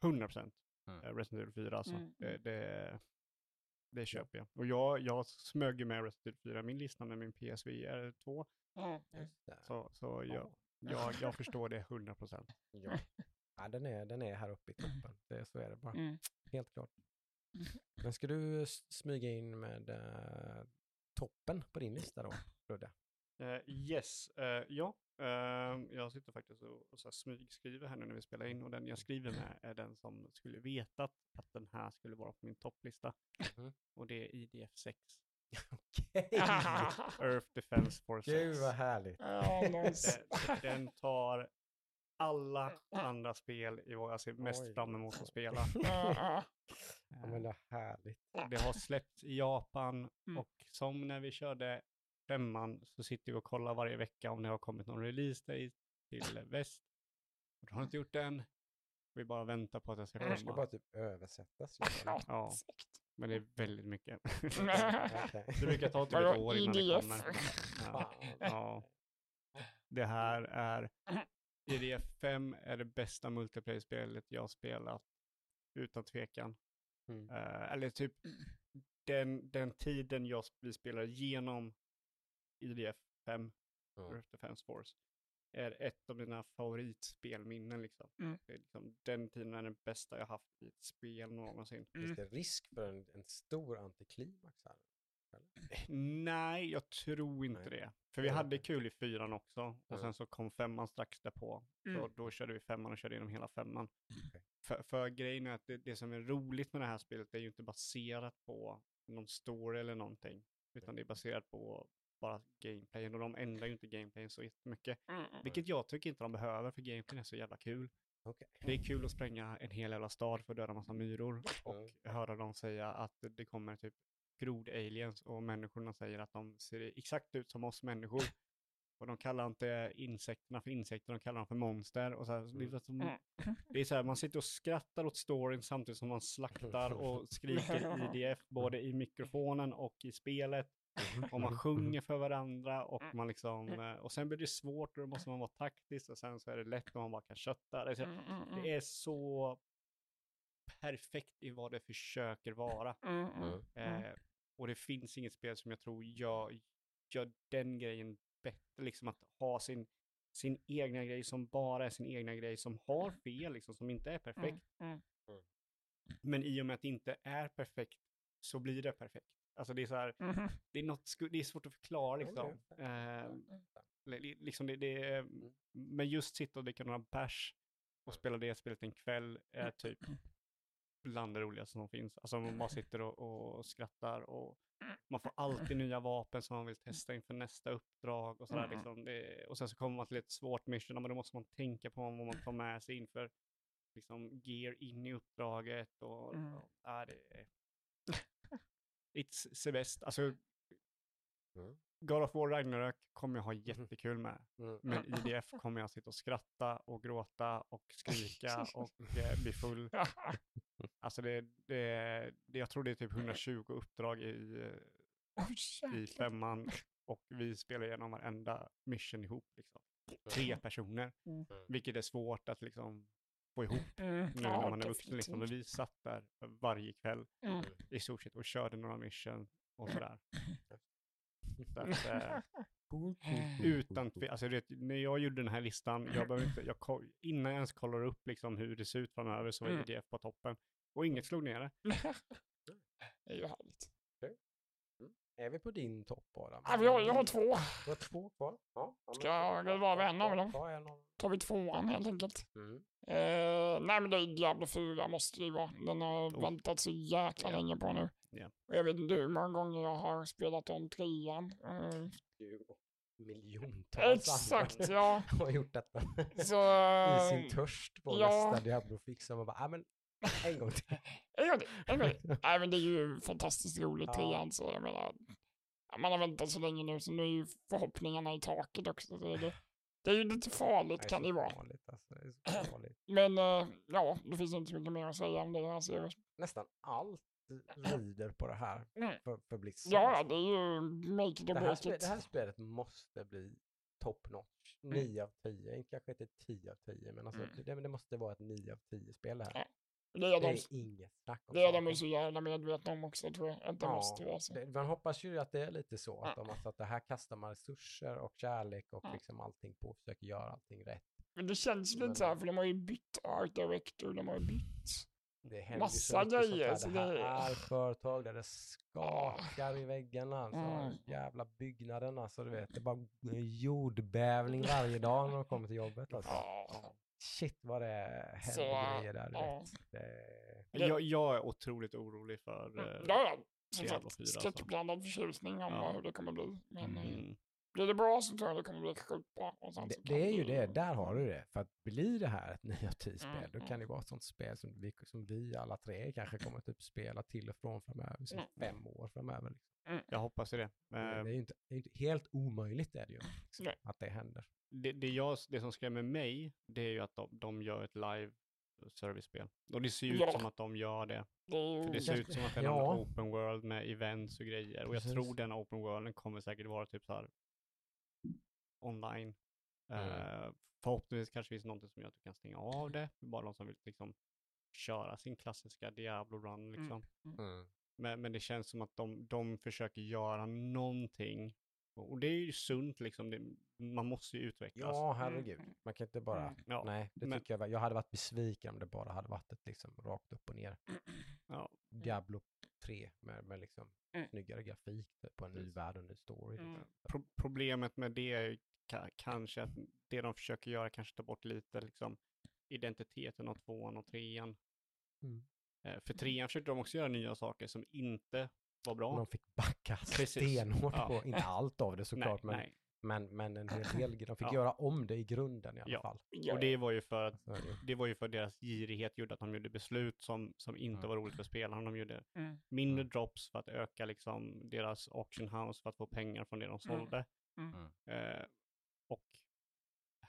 100% Mm. eh, Resident Evil 4 alltså. Mm. Det, det, det köper jag. Och jag, jag smög ju med Resident Evil 4 i min lista med min PSVR 2. Ja, Just det. Så, så jag, Jag, jag förstår det 100 procent. Ja. ja den, är, den är här uppe i toppen. Det, så är det bara. Mm. Helt klart. Men ska du smyga in med eh, toppen på din lista då, Ludde? Eh, yes, eh, ja. Eh, jag sitter faktiskt och, och så här smygskriver här nu när vi spelar in och den jag skriver med <clears throat> är den som skulle vetat att den här skulle vara på min topplista. Mhm. Och det är IDF 6. <laughs> Okej! <laughs> Earth Defense Force Gud 6. vad härligt. Nice. Den, den tar alla <laughs> andra spel i vad jag ser mest Oj. fram emot att spela. Ja, men det är härligt. Det har släppts i Japan Mm. och som när vi körde femman så sitter vi och kollar varje vecka om det har kommit någon release day till <laughs> väst. Och det har inte gjort det än. Vi bara väntar på att det ska Det ska komma. bara typ översättas. Ja, men det är väldigt mycket. <laughs> Det brukar ta typ ett år innan det kommer. Ja. Ja. Det här är... <clears throat> IDF 5 är det bästa multiplayer-spelet jag har spelat. Utan tvekan. Mm. Eh, eller typ den, den tiden jag, vi spelar igenom IDF 5, Ja. Earth Defense Force, är ett av mina favoritspelminnen. Liksom. Mm. Det är liksom, den tiden är den bästa jag haft i ett spel någonsin. Mm. Finns det risk för en, en stor antiklimax här? Nej, jag tror inte Nej. det. För vi hade kul i fyran också. Och Ja. sen så kom femman strax därpå. Så Mm. då körde vi femman och körde igenom hela femman. Okej. För, för grejen är att det, det som är roligt med det här spelet är ju inte baserat på någon story eller någonting. Utan det är baserat på bara gameplayen. Och de ändrar ju inte gameplayen så jättemycket. Mm. Vilket jag tycker inte de behöver, för gameplayen är så jävla kul. Okej. Det är kul att spränga en hel jävla stad för att döda massa myror. Och Mm. höra dem säga att det kommer typ grod-aliens och människorna säger att de ser exakt ut som oss människor. <laughs> Och de kallar inte insekterna för insekter, de kallar dem för monster. Och så här, det, är som, Mm. <laughs> det är så här, man sitter och skrattar åt storyn samtidigt som man slaktar och skriker <laughs> IDF både i mikrofonen och i spelet. Och man sjunger för varandra och man liksom, eh, och sen blir det svårt och då måste man vara taktisk och sen så är det lätt när man bara kan kötta. Det är så, Mm, mm, mm. det är så perfekt i vad det försöker vara. Mm, mm. Mm. Mm. Eh, och det finns inget spel som jag tror gör, gör den grejen bättre, liksom att ha sin, sin egna grej som bara är sin egna grej, som har fel, liksom, som inte är perfekt. Mm, Men i och med att det inte är perfekt så blir det perfekt. Alltså det är så här, mm, mm. det är, något, det är svårt att förklara liksom. Eh, li- li- liksom det, det, är- men just sitta och dricka några bärs och spela det spelet en kväll är typ bland det roligaste som finns. Alltså man bara sitter och, och skrattar och man får alltid nya vapen som man vill testa inför nästa uppdrag och sådär Mm. liksom. Det, och sen så kommer man till ett svårt mission, men då måste man tänka på vad man tar med sig inför liksom gear in i uppdraget och, Mm. och ja, det är... It's the best. Alltså Mm. God of War Ragnarök kommer jag ha jättekul med. Mm. Men <laughs> IDF kommer jag sitta och skratta och gråta och skrika och eh, bli full. <laughs> Alltså det, det, det, jag tror det är typ 120 uppdrag i, Oj, i femman och vi spelar igenom varenda mission ihop. Liksom. Tre personer, Mm. vilket är svårt att liksom få ihop <laughs> Mm, nu ja, när man är vuxen. Liksom. Och definitivt. vi satt där varje kväll Mm. i stort sett och körde några mission och <laughs> sådär. Så att, eh, <laughs> Utan alltså vet, när jag gjorde den här listan, jag inte, jag, innan jag ens kollar upp liksom hur det ser ut framöver så var Mm. IDF på toppen. Och inget slog ner det. Det är ju härligt. Är vi på din topp Adam? Ja, vi har, jag har två. Du har två kvar? Ja. men- Ska jag vara vän av dem? Tar vi tvåan helt enkelt. Mm. Eh, nej men det är Diablo 4 måste det ju vara. Den har Oh. väntat så jäkla Ja. länge på nu. Ja. Och jag vet inte hur många gånger jag har spelat om trean. Eh, miljontals exakt, andra ja. <laughs> har gjort detta. Så... <laughs> I sin törst på ja. nästa Diablo-fix. Man bara, ah, men en gång till. <laughs> en gång till, en gång till. Nej men det är ju fantastiskt roligt Ja. trean så jag menar. Man har väntat så länge nu så nu är ju förhoppningarna i taket också. Så det, det är ju lite farligt Det kan det ju vara. farligt, alltså. Det är så <clears throat> farligt. Men eh, ja, det finns inte så mycket mer att säga om det. Alltså, Nästan allt <clears throat> rider på det här Mm. för, för Blizzard. ja, det är ju make it or det, här break it. det här spelet måste bli top notch. Mm. 9 av 10, inte kanske inte 10 av 10, men alltså Mm. det, det måste vara ett 9 av 10 spel det här. Ja. Det är Det de, är inget snack om det är de så jävla medvetna om också tror jag. Att det Ja, måste vara så. Det, man hoppas ju att det är lite så, att, Ja. de, alltså att det här kastar man resurser och kärlek och Ja. liksom allting på försöker göra allting rätt. Men det känns lite så här, för de har ju bytt art director, de har ju bytt. Det händer Massa så grejer, så här. Det det- här är företag där det skakar i väggarna. Alltså, Mm. Jävla byggnaderna, så du vet. Det är bara jordbävning varje dag när de kommer till jobbet. Alltså. Ja. Shit vad det händer grejer där. Ja. Det, Det- Jag, jag är otroligt orolig för... Mm, eh, Ja, ja. Som sagt, 4 skräckblandad förtjusning om Ja. hur det kommer bli. Men eh, mm, blir det bra så tror jag det kommer bli sjukt bra. Och sen det, det är ju det, där har du det. För att blir det här ett 9 av 10 spel, Mm, då mm. kan det vara ett sånt spel som vi, som vi alla tre kanske kommer typ spela till och från framöver, Mm. fem år framöver. Liksom. jag hoppas ju det. Det, det Eh, är ju inte, det är inte helt omöjligt är det ju, liksom, Nej. att det händer. det, det, jag, det som skrämmer mig, det är ju att de, de gör ett live service-spel. Och det ser ut Ja. som att de gör det. Det För det ser ut som att det är Ja. open world med events och grejer. Och jag Precis. tror den open worlden kommer säkert vara typ så här online. Mm. Eh, förhoppningsvis kanske finns någonting som gör att du kan stänga av det. Bara de som vill liksom köra sin klassiska Diablo-run liksom. Mm. Men, men det känns som att de, de försöker göra någonting. Och det är ju sunt liksom. Det, man måste ju utvecklas. Ja, herregud. Man kan inte bara... Mm. Ja, Nej, det men- tycker jag. Jag hade varit besviken om det bara hade varit ett liksom rakt upp och ner <clears throat> Ja. Diablo 3 med, med liksom Mm. snyggare grafik på en ny Precis. värld och en ny story. Mm. liksom. Pro- problemet med det kanske att det de försöker göra kanske tar bort lite liksom identiteten av tvåan och trean. Mm. Eh, för trean försökte de också göra nya saker som inte var bra. Och de fick backa Precis. stenhårt Ja. på, inte allt av det <laughs> såklart, nej, men, nej. men, men en hel del. De fick <laughs> Ja. göra om det i grunden i alla Ja. fall. Och det var ju för att det var ju för deras girighet gjorde att de gjorde beslut som, som inte Mm. var roligt för spelarna. De gjorde Mm. mindre Mm. drops för att öka liksom deras auction house för att få pengar från det de Mm. sålde. Mm. Eh, och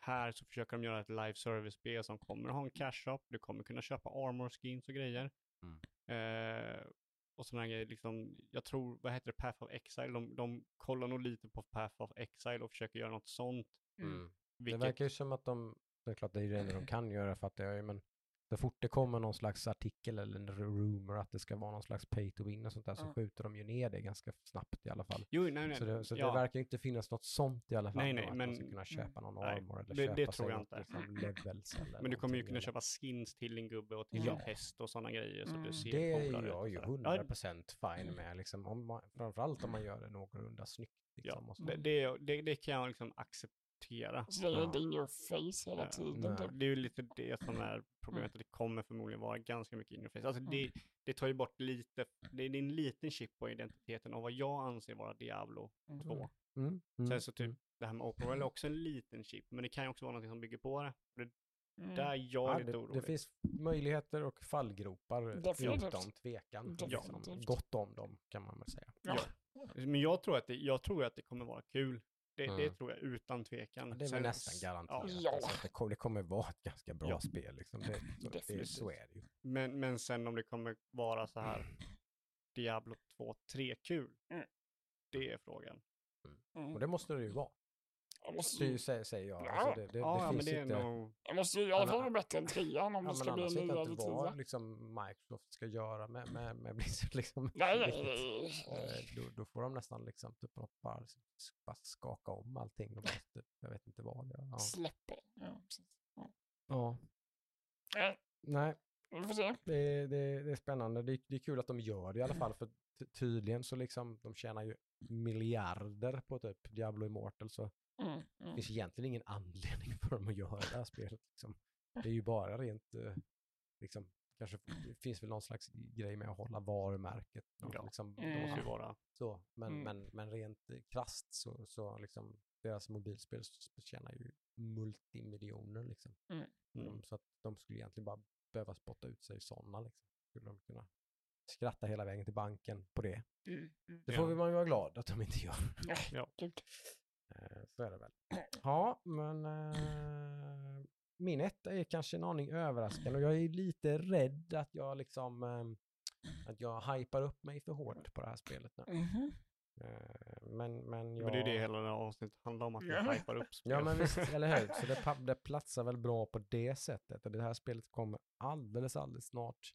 här så försöker de göra ett live service-spel som kommer att ha en cash shop. Du kommer kunna köpa armor skins och grejer. Mm. Eh, och sådana grejer, liksom, jag tror, vad heter det, Path of Exile, de, de kollar nog lite på Path of Exile och försöker göra något sånt. Mm. Det Vilket, verkar ju som att de, det är klart det är ju det enda de kan göra fattar jag ju, men så fort det kommer någon slags artikel eller en rumor att det ska vara någon slags pay to win och sånt där så Ja. skjuter de ju ner det ganska snabbt i alla fall. jo, nej, nej, Så, det, så ja, det verkar inte finnas något sånt i alla fall. Nej, nej, att men- man ska kunna köpa någon nej, armor eller det- köpa det tror jag inte. Liksom, levels <clears throat> eller men du kommer ju kunna eller- köpa skins till din gubbe och till Ja. din häst och sådana grejer så Mm. du ser Det är jag ju sådär. 100% fine med, liksom, om man, framförallt om man gör det någorlunda snyggt. Liksom, Ja, så. det, det, det kan jag liksom acceptera. Så det är Ja. inte in your face hela Eh, tiden. nej. typ. Det är ju lite det som är problemet, att det kommer förmodligen vara ganska mycket interface. Alltså det, Mm. det tar ju bort lite, det är en liten chip på identiteten av vad jag anser vara Diablo Mm. 2. Mm, mm, Sen så typ, mm. det här med Open World är också en liten chip, men det kan ju också vara något som bygger på det. Det Mm. där är jag Ja, lite det, orolig. det finns möjligheter och fallgropar utan tvekan. Liksom. Definitivt. Gott om dem kan man väl säga. Ja. Men jag tror att det, jag tror att det kommer vara kul. Det, det Mm. tror jag utan tvekan. Ja, det är väl nästan garanterat. Ja. Alltså, att det, kommer, det kommer vara ett ganska bra Ja. spel. Liksom. Det, <laughs> så, det, så är det ju. Men, men sen om det kommer vara så här Diablo 2 3-kul. Mm. Det är frågan. Mm. Och det måste det ju vara. Jag måste, Det säger, säger jag. Ja. Alltså, det, det, ja, det ja, men finns det är inte... nog... jag måste ju i alla Ja, fall vara bättre än trean om Ja, det ska bli en jag inte eller vad tia. liksom, Microsoft ska göra med, med, med Blizzard. Liksom. Nej, nej, nej. Eh, då, då får de nästan liksom typ bara, liksom, bara skaka om allting. Och bara, typ, jag vet inte vad. Det, ja. Släpper. Ja, precis. ja. Nej, Nej, vi får se. det, det, det är spännande. Det, det är kul att de gör det i alla fall. För ty- tydligen så liksom, de tjänar ju miljarder på typ Diablo Immortal. Så Mm, mm. det finns egentligen ingen anledning för dem att göra det här spelet. Liksom. Det är ju bara rent, eh, liksom, kanske det finns väl någon slags grej med att hålla varumärket. Ja, liksom, Det Mm. måste ju vara... så, men, Mm. men, men rent eh, krasst så, så liksom, deras mobilspel tjänar ju multimiljoner liksom. Mm. Mm. Så att de skulle egentligen bara behöva spotta ut sig sådana liksom. Skulle de kunna skratta hela vägen till banken på det. Mm, mm. Det Ja. får vi man ju vara glad att de inte gör. Ja. Gud. Eh, Så är det väl. Ja, men eh, min etta är kanske en aning överraskande och jag är lite rädd att jag liksom eh, att jag hypar upp mig för hårt på det här spelet nu. Mhm. Eh, Men, men jag... Men det är ju det hela det här avsnittet handlar om, att vi hypar upp spel. Ja men visst, eller hur? Så det, <laughs> det platsar väl bra på det sättet. Och det här spelet kommer alldeles, alldeles snart.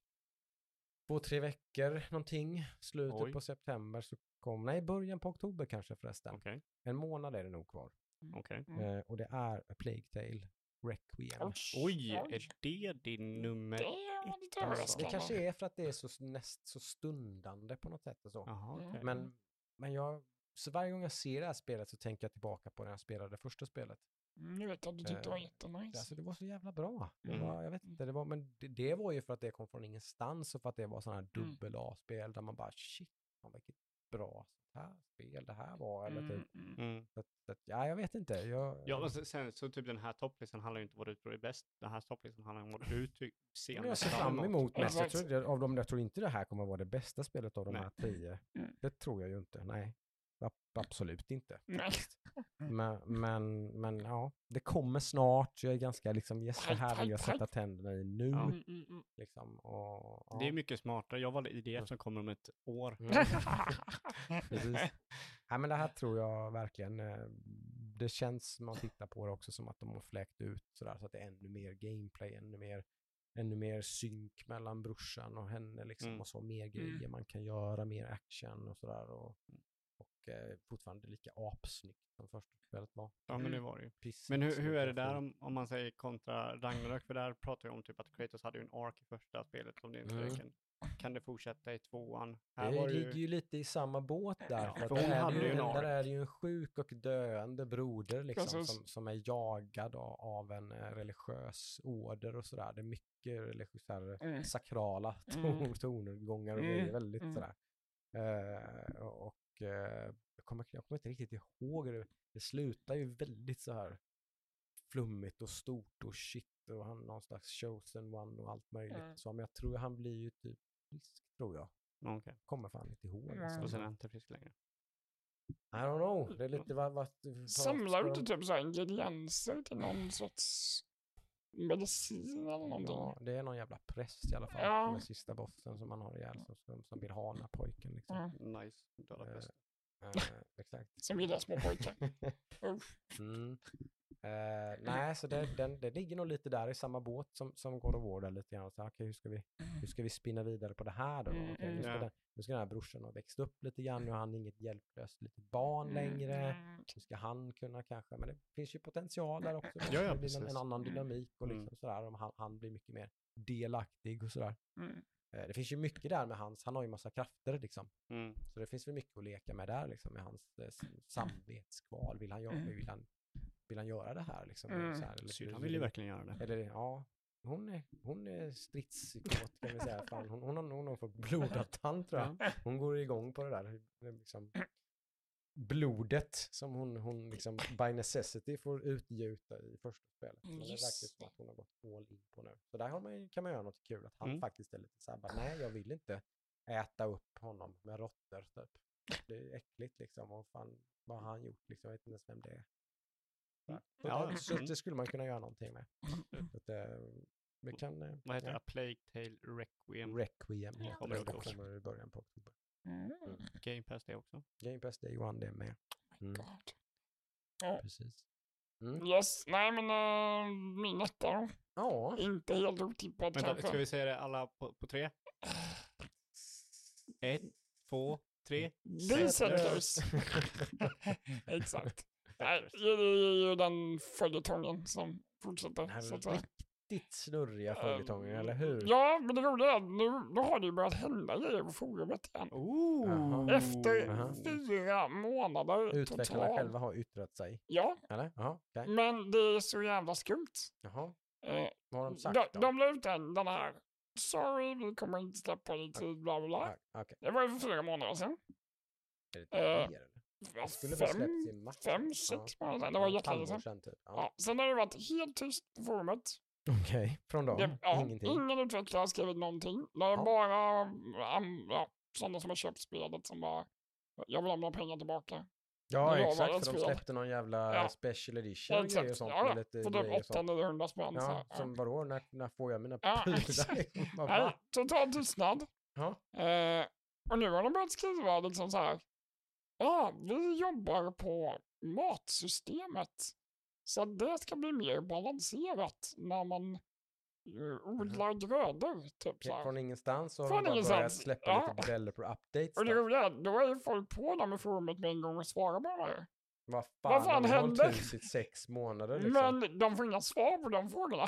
Två, tre veckor någonting. Slutet Oj. på september så kommer, nej början på oktober kanske förresten. Okej, En månad är det nog kvar. okej. Mm. Eh, och det är A Plague Tale Requiem. Oj, är det din nummer Det var lite Alltså, Det kanske är för att det är så näst så stundande på något sätt och så. Jaha, Mm. okej. Men, men jag, så varje gång jag ser det här spelet så tänker jag tillbaka på när jag spelade det första spelet. Mm, Nu vet jag att du tyckte det var Eh, jättenice. Alltså det var så jävla bra. Det Mm. var, jag vet inte, det var, men det, det var ju för att det kom från ingenstans och för att det var sådana här Mm. dubbel A-spel där man bara shit, fan, vilket bra sånt här spel det här var. Eller Mm, typ. mm. Mm. Så, så, ja, jag vet inte. Jag, Ja, och sen, sen så typ den här topplistan handlar ju inte om vad du tror är bäst. Den här topplistan handlar om vad du ty- ser men jag ser fram emot mest. Jag tror, jag, av dem, jag tror inte det här kommer vara det bästa spelet av de Nej. här tio. Mm. Det tror jag ju inte. Nej, absolut inte. <laughs> Men, men, men ja, det kommer snart. Jag är ganska liksom, yes, det här vill jag sätta tänderna i nu. Ja. Mm, mm, mm. Liksom, och, ja. Det är mycket smartare. Jag valde IDF som kommer om ett år. Mm. Precis. Nej, men det här tror jag verkligen, eh, det känns man tittar på det också som att de har fläkt ut sådär så att det är ännu mer gameplay, ännu mer, ännu mer synk mellan brorsan och henne liksom Mm. och så mer Mm. grejer man kan göra, mer action och sådär och, och eh, fortfarande lika apsnyggt som första spelet var. Ja, men det Mm. var det ju. Precis Men hur, hur är det där om, om man säger kontra Ragnarök? För där pratar vi om typ att Kratos hade ju en ark i första spelet som det inte Mm. kan. Kan det fortsätta i tvåan? Det Här var det ligger ju lite i samma båt där. Ja, för för där, hon är hade det ju ju, en där är det ju en sjuk och döende broder liksom, Precis. som, som är jagad av, av en eh, religiös order och sådär. Det är mycket religiösa, så här, Mm. sakrala <laughs> ton, Mm. tonegångar och Mm, grejer. Väldigt mm. sådär. Eh, och eh, jag, kommer, jag kommer inte riktigt ihåg det. Det slutar ju väldigt så här flummigt och stort och shit och han någon slags chosen one och allt möjligt. Mm. Så men jag tror han blir ju typ frisk tror jag. Okej. Kommer fan inte ihåg. Mm. alltså. Och sen är han inte frisk längre. I don't know. Det är lite vad... vad Samlar du inte typ så här ingredienser till någon sorts medicin eller någonting? Ja, det är någon jävla präst i alla fall. Ja. Med sista bossen som man har ihjäl som, som, vill ha den här pojken liksom. Mm. Nice. Döda Eh, präst. eh, exakt. Som gillar små pojkar. <laughs> Mm. Eh, nej, så det, den, det ligger nog lite där i samma båt som, som God of War där lite grann. Så, okay, hur, ska vi, hur ska vi spinna vidare på det här då? Mm, Okej, nu, ska mm. den, nu ska den här brorsan ha växt upp lite grann, nu har han inget hjälplöst litet barn längre. Mm. Nu ska han kunna kanske, men det finns ju potential där också. <laughs> Ja, ja, det blir en, en annan Mm. dynamik och liksom Mm. sådär, om han, han blir mycket mer delaktig och sådär. Mm. Eh, Det finns ju mycket där med hans, han har ju massa krafter liksom. Mm. Så det finns väl mycket att leka med där liksom, med hans eh, samvetskval. Vill han göra, Mm. vill han, vill han göra det här liksom? Mm. Så här, eller, Syrran vill ju verkligen göra det. Eller ja, hon är, hon är stridskåt kan vi säga. Fan, hon, hon, har, hon har fått blodad tand tror jag. Hon går igång på det där. Liksom, blodet som hon, hon liksom <clears throat> by necessity får utgjuta i första spelet. Men det verkar som att hon har gått all in på nu. Så där har man, kan man göra något kul. Att han Mm. faktiskt är lite såhär, bara, nej jag vill inte äta upp honom med råttor typ. Det är äckligt liksom. Och fan, vad har han gjort liksom? Jag vet inte ens vem det är. Så, Mm. så Ja, så mm. det skulle man kunna göra någonting med. Så att, eh, vi kan... eh, Vad heter ja. det? A Plague Tale Requiem. Requiem heter Kommer det. Det kommer i början på oktober. Mm. Game Pass det också. Game Pass Day One det är med. Mm, God. Ja. precis. Mm. Yes, nej men uh, min etta då. Ja, Inte helt otippad Vänta, kanske. ska vi säga det alla på, på tre? Ett, två, tre. Berserkers. <laughs> Exakt. <laughs> Nej, det är ju den följetongen som fortsätter. Den här Så att säga. Riktigt snurriga Ehm, följetongen, eller hur? Ja, men det roliga är nu då har det ju börjat hända grejer på forumet igen. Ooh. Efter Aha. fyra månader Utvecklarna totalt. själva har yttrat sig, Ja, eller? Jaha, okej. men det är så jävla skumt. Jaha, Eh, vad har de sagt de, då? de la ut den, den här. Sorry, vi kommer inte släppa det i tid, bla bla bla. Ah, Okej, Det var ju för flera månader sedan. är det Eh, mer eller? Det skulle Fem, släppts i mars? fem, sex månader sedan. Det var jättelänge sedan typ. Ja. Ja, sen har det varit helt tyst på forumet. Okej, från dem? Ja, Ingenting? Ingen utvecklare har skrivit någonting. Det är Ja. bara um, ja, sådana som har köpt spelet som bara jag vill ha mina pengar tillbaka. Ja, det exakt, för de spel. släppte någon jävla Ja. special edition och grejer och Exakt. sånt. Ja, ja. lite För typ sånt. 800 100 spänn. så Ja, som vadå, när, när får jag mina <laughs> Ja, exakt. Bara, <laughs> Nej, total tystnad. Ja. Eh, och nu har de börjat skriva liksom så här. ja, vi jobbar på matsystemet. Så det ska bli mer balanserat när man eh, odlar grödor. Typ så här. Från ingenstans så har Från de bara börjat släppa ja. lite developer-updates. Och det roliga är, då är ju folk på dem i forumet med en gång och svarar bara. Vad fan, Vad fan de har hållit händer? hus i sex månader liksom. Men de får inga svar på de frågorna.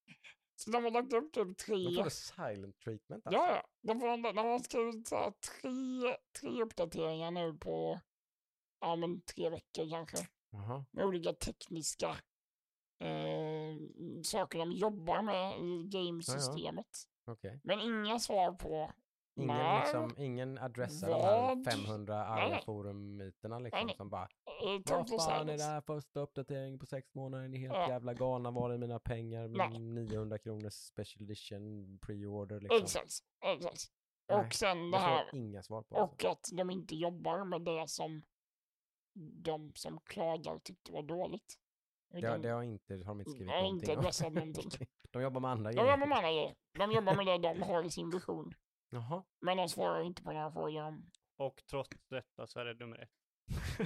<laughs> Så de har lagt upp typ tre... De får silent treatment alltså. Ja, ja. De, får, de har skrivit så här, tre, tre uppdateringar nu på ja, men tre veckor kanske. Jaha. Med olika tekniska eh, saker de jobbar med i gamesystemet. Okej. Men inga svar på Ingen, när, liksom, ingen adressar de här Vad? 500 arga Nej. forummyterna Nej, liksom nej. som bara eh, Vad fan är det här första uppdateringen på sex månader? Ni är helt Ja. jävla galna. Var är mina pengar? Nej. Min 900 kronors special edition pre-order liksom. Exakt, exakt. Nej, Och sen Det här inga svar på. Alltså. Och att de inte jobbar med det som de som klagar tyckte var dåligt. Det, Utan det har inte, har de inte skrivit de har någonting inte om. adressat någonting. <laughs> De jobbar med andra De grejer. jobbar med andra grejer. De jobbar med det de <laughs> har i sin vision. Jaha. Men de svarar inte på några frågor om... Och trots detta så är det nummer ett.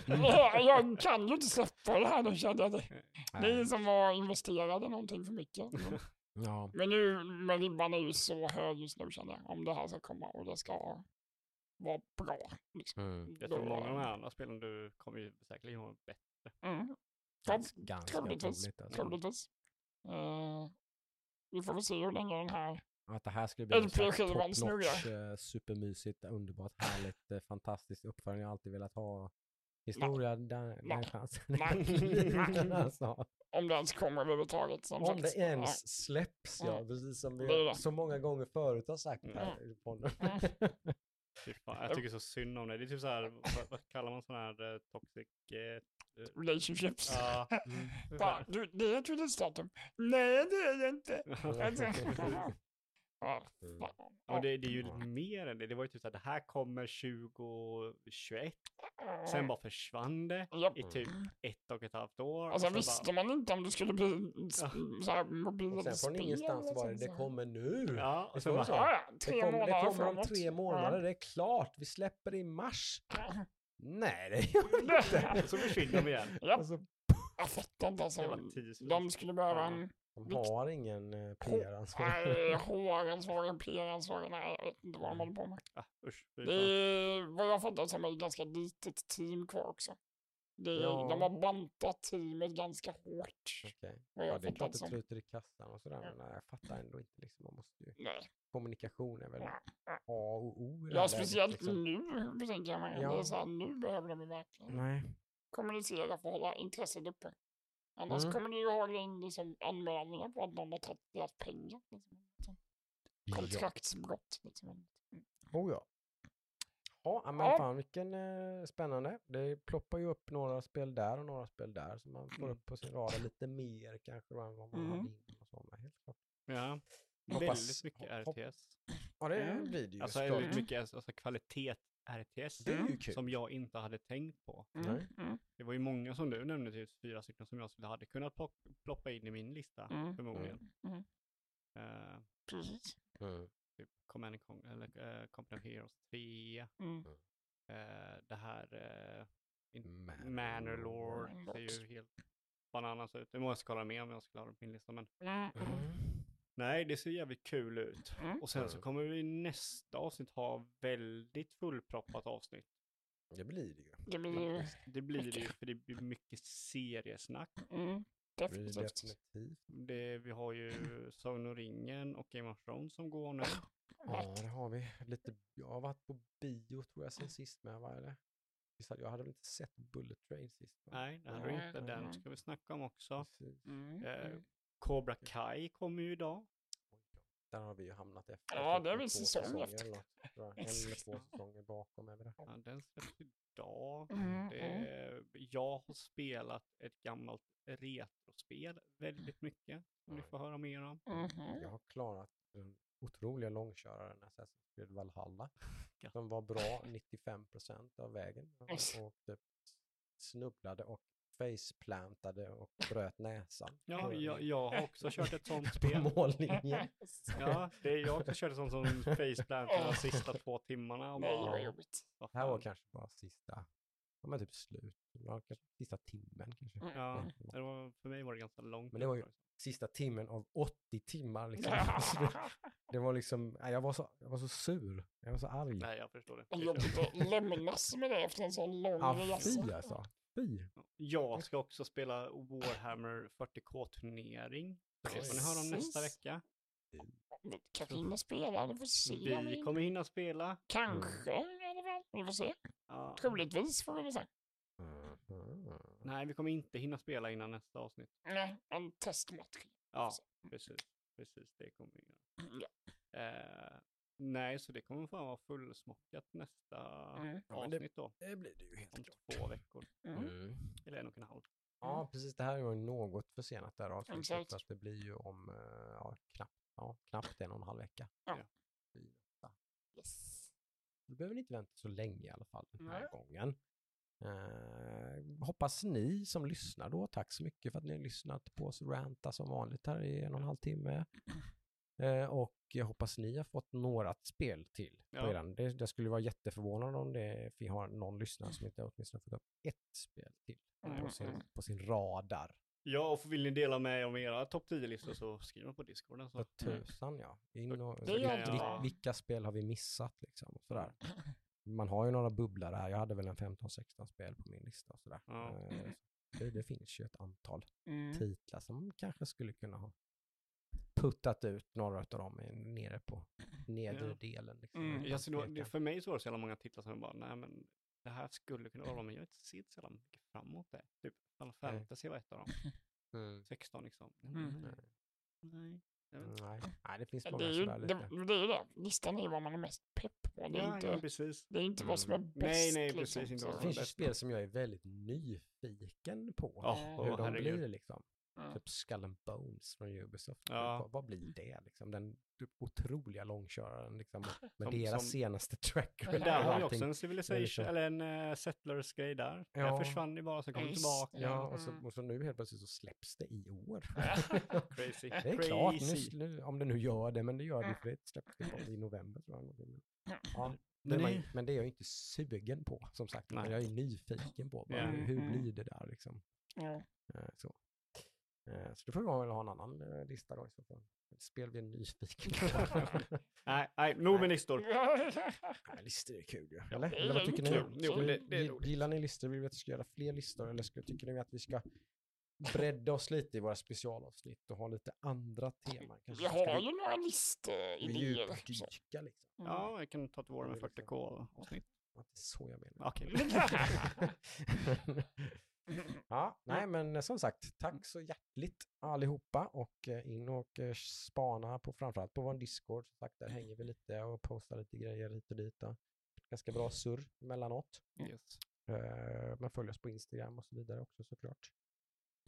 jag, jag kan ju inte släppa det här nu kände jag. Det, det är som att investera i någonting för mycket. Men- Ja. Men nu, men ribban är ju så hög just nu känner jag. Om det här ska komma och det ska vara bra. Liksom. Mm. Jag tror många av de här andra spelen du kommer ju säkerligen ha bättre. Mm. Gans, ganska Troligtvis. alltså. Troligtvis. Eh, vi får väl se hur länge den här... Att det här skulle bli en sån här LP-skivan top snurrar. notch, eh, supermysigt, underbart, härligt, eh, fantastiskt uppföljning jag alltid velat ha. Historia, den, den Nej. chansen. <laughs> Nej. alltså, Om det ens kommer överhuvudtaget. Som om sagt. det ens släpps, ja. Mm. Precis som vi så många gånger förut har sagt Mm. här i podden. Fan, jag tycker så synd om det. Det är typ så här, vad, vad kallar man sån här eh, toxic... Eh, Relationships. ja, Mm. <laughs> Fan, du, det är ett releasedatum. Nej, det är det inte. <laughs> Alltså, Mm. och det, det är ju Ja. mer än det. Det var ju typ så här, det här kommer 2021. Ja. Sen bara försvann det Japp. i typ ett och ett halvt år. Alltså och sen visste man inte om det skulle bli s- så här Och mobilspel. sen från ingenstans och var det, det kommer nu. Ja, och sen bara, så? Ja, ja, Det, tre kom, det kommer om tre månader, det är klart. Vi släpper det i mars. Ja. Nej, det gör vi inte. <laughs> så försvinner de igen. Ja, Alltså, jag fattar inte alltså. De skulle behöva en de har ingen eh, PR-ansvar. nej, HR-ansvarig, PR-ansvarig, nej <laughs> jag vet inte vad de håller på med. Ah, usch, Det är vad jag fattar som ett ganska litet team kvar också. Det är, Ja. De har bantat teamet ganska hårt. Vad Ja, jag det är klart fattat det tryter i kassan och sådär, Ja. men jag fattar ändå inte liksom. Man måste ju, Nej. kommunikation är väl Ja, A och O det Ja, speciellt liksom. nu, tänker jag mig. Det Ja. är så här, nu behöver de verkligen Nej. kommunicera för att hålla intresset uppe. Annars Mm. kommer det ju ha in liksom anmälningar på att någon har tagit deras pengar. Liksom. Kontraktsbrott. Liksom. Oh ja. Ja, men Ja. fan vilken eh, spännande. Det ploppar ju upp några spel där och några spel där så man får Mm. upp på sin radar lite mer kanske än vad man Mm. hade innan och så. Men helt klart. Ja, Hoppas- väldigt mycket RTS. Ja, det Mm. blir det ju Alltså väldigt mycket alltså, kvalitet RTS. Som jag inte hade tänkt på. Mm. Mm. Det var ju många som du nämnde, typ fyra stycken som jag skulle hade kunnat plock- ploppa in i min lista Mm. förmodligen. Mm. Eh, Precis. Mm. typ Command and Con- eller uh, Company of Heroes 3. Mm. eh, det här uh, Manor Manor Lord. Ser ju helt bananas ut. Det måste jag kolla mer om jag ska ha det på min lista. Men. Nej, det ser jävligt kul ut. Mm. Och sen så Mm. kommer vi i nästa avsnitt ha väldigt fullproppat avsnitt. Det blir det ju. Det blir ju Det blir det ju för det blir mycket seriesnack. mm, Det blir det definitivt. definitivt. Det, vi har ju Sagan om ringen och Game of Thrones som går nu. Ja, det har vi. Lite, jag har varit på bio tror jag sen sist med, vad är det? Jag hade väl inte sett Bullet Train sist? va? Nej, det hade du inte. Den ska vi snacka om också. Mm. Eh, Mm. Cobra Kai kommer ju idag. Där har vi ju hamnat efter. Ja, typ det är väl säsong efter. eller något. En <laughs> eller två säsonger bakom är där. Ja, den släpps idag. Mm, Det, jag har spelat ett gammalt retrospel väldigt mycket. Som ni får höra mer om. Mhm. Jag har klarat den otroliga långköraren Assassin's Creed Valhalla. <laughs> Som var bra 95% av vägen. Och, och typ snubblade och faceplantade och bröt näsan. Ja, på- jag, jag har också kört ett sånt <laughs> på spel. mållinjen. <laughs> Ja, det, jag har också kört ett sånt som faceplant de sista två timmarna. Och Nej, bara, vad jobbigt. Det här var kanske bara sista ja, men typ slut. Ja, kanske sista timmen kanske. Mm. Ja, det var, för mig var det ganska långt. Men det var ju- liksom. Sista timmen av 80 timmar liksom. <laughs> Det, var liksom, nej, jag var, så, jag var så sur. Jag var så arg. Nej, jag förstår det. Jag jobbigt att lämnas med det efter en sån lång Ja, resa. fy alltså. Fy. Jag ska också spela Warhammer 40K-turnering. Det får ni höra om nästa vecka. Vi kanske hinner spela, vi får se. Vi kommer hinna spela. Kanske. Vi får se. Ja. Troligtvis får vi väl säga. Mhm. Nej, vi kommer inte hinna spela innan nästa avsnitt. Nej, en testmatch. Ja, precis. Precis, det kommer vi göra. Ja. Eh, nej, så det kommer fan vara fullsmockat nästa Mm. Det- avsnitt då. Det blir det ju helt Om klart. två veckor. Mm. Mm. Eller en och en halv. Ja, precis. Det här är ju något försenat där avsnittet. Exakt. Så att det blir ju om eh, ja, knappt, ja, knappt en och en halv vecka. Ja. Yes. Du behöver inte vänta så länge i alla fall den här Nej. gången. Eh, hoppas ni som lyssnar då, tack så mycket för att ni har lyssnat på oss ranta som vanligt här i en och en halv timme. Eh, och jag hoppas ni har fått några spel till Ja. på eran. Det, det skulle vara jätteförvånande om det vi har någon lyssnare som inte åtminstone fått upp ett spel till Mm, på sin, mm. på sin radar. Ja, och vill ni dela med er om era topp 10-listor så skriv på Discord. Alltså. För tusan ja. In och, vil- vilka spel har vi missat liksom? Och sådär. Man har ju några bubblare här. Jag hade väl en 15-16 spel på min lista och sådär. Ja. Eh, Det, det finns ju ett antal Mm. titlar som kanske skulle kunna ha puttat ut några av dem i- nere på nedre Ja. delen. Liksom, Mm. Jag ser det, för mig så var det så jävla många titlar som jag bara, nej men det här skulle kunna vara men jag har inte sett så jävla mycket fram emot det. Typ Final Nej. Fantasy var ett av dem. <laughs> Mm. 16 liksom. Mm. Nej. Nej. Inte. Nej. Nej, det finns många Det är, ju, det, lite. det är ju det. Listan är ju vad man är mest pepp på. Det är, Ja, inte, ja, precis. det är inte vad som är Mm. bäst. Nej, nej, liksom. precis, inte Så- vad Det finns ju spel som jag är väldigt nyfiken på. Ja, hur åh, de herregud. blir liksom. Ja. Typ Skull and Bones från Ubisoft. Ja. Vad, vad blir det liksom? Den typ otroliga långköraren liksom. Med Som- deras som- senaste track Men där har vi också en Civilization, liksom- eller en uh, Settlers-grej där. Ja. Där försvann det bara, så kom det tillbaka. Ja, och så, Mm. och så nu helt plötsligt så släpps det i år. <laughs> Crazy. Det är klart, Crazy. nu, nu, om det nu gör det, men det gör det ju för det släpps i november tror jag. ja, Men man, det- men det är jag inte sugen på, som sagt. Men jag är nyfiken på, bara, Ja. hur, hur Mm. blir det där liksom? Eh, Så. Eh, så då får man väl ha en annan eh, lista då i så fall. Spel vi är nyfiken <laughs> på. Nej, nej, nog med listor. <laughs> Nej, listor är kul ju. Eller? det är eller vad tycker ni? Jo, vi- det- det är. Gillar ni listor? Vill vi att vi ska göra fler listor? Eller ska, tycker ni att vi ska bredda oss lite i våra specialavsnitt och ha lite andra teman? Kanske Vi har vi- ju några listeidéer. så. djupdyka liksom. Mm. Ja, jag kan ta till våra med Ja, liksom. 40k-avsnitt. Det inte så jag menar. Okej. <laughs> <clears throat> ja, nej men som sagt, tack så hjärtligt allihopa och eh, in och eh, spana på framförallt på vår Discord. Som sagt, där hänger vi <clears throat> lite och postar lite grejer hit och dit. Och ganska bra surr emellanåt. Yes. Eh, Men följ oss på Instagram och så vidare också såklart.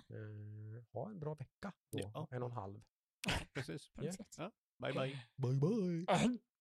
Eh, Ha en bra vecka då, Ja. en och en halv. Precis. Ja. Bye bye. Bye bye! <clears throat>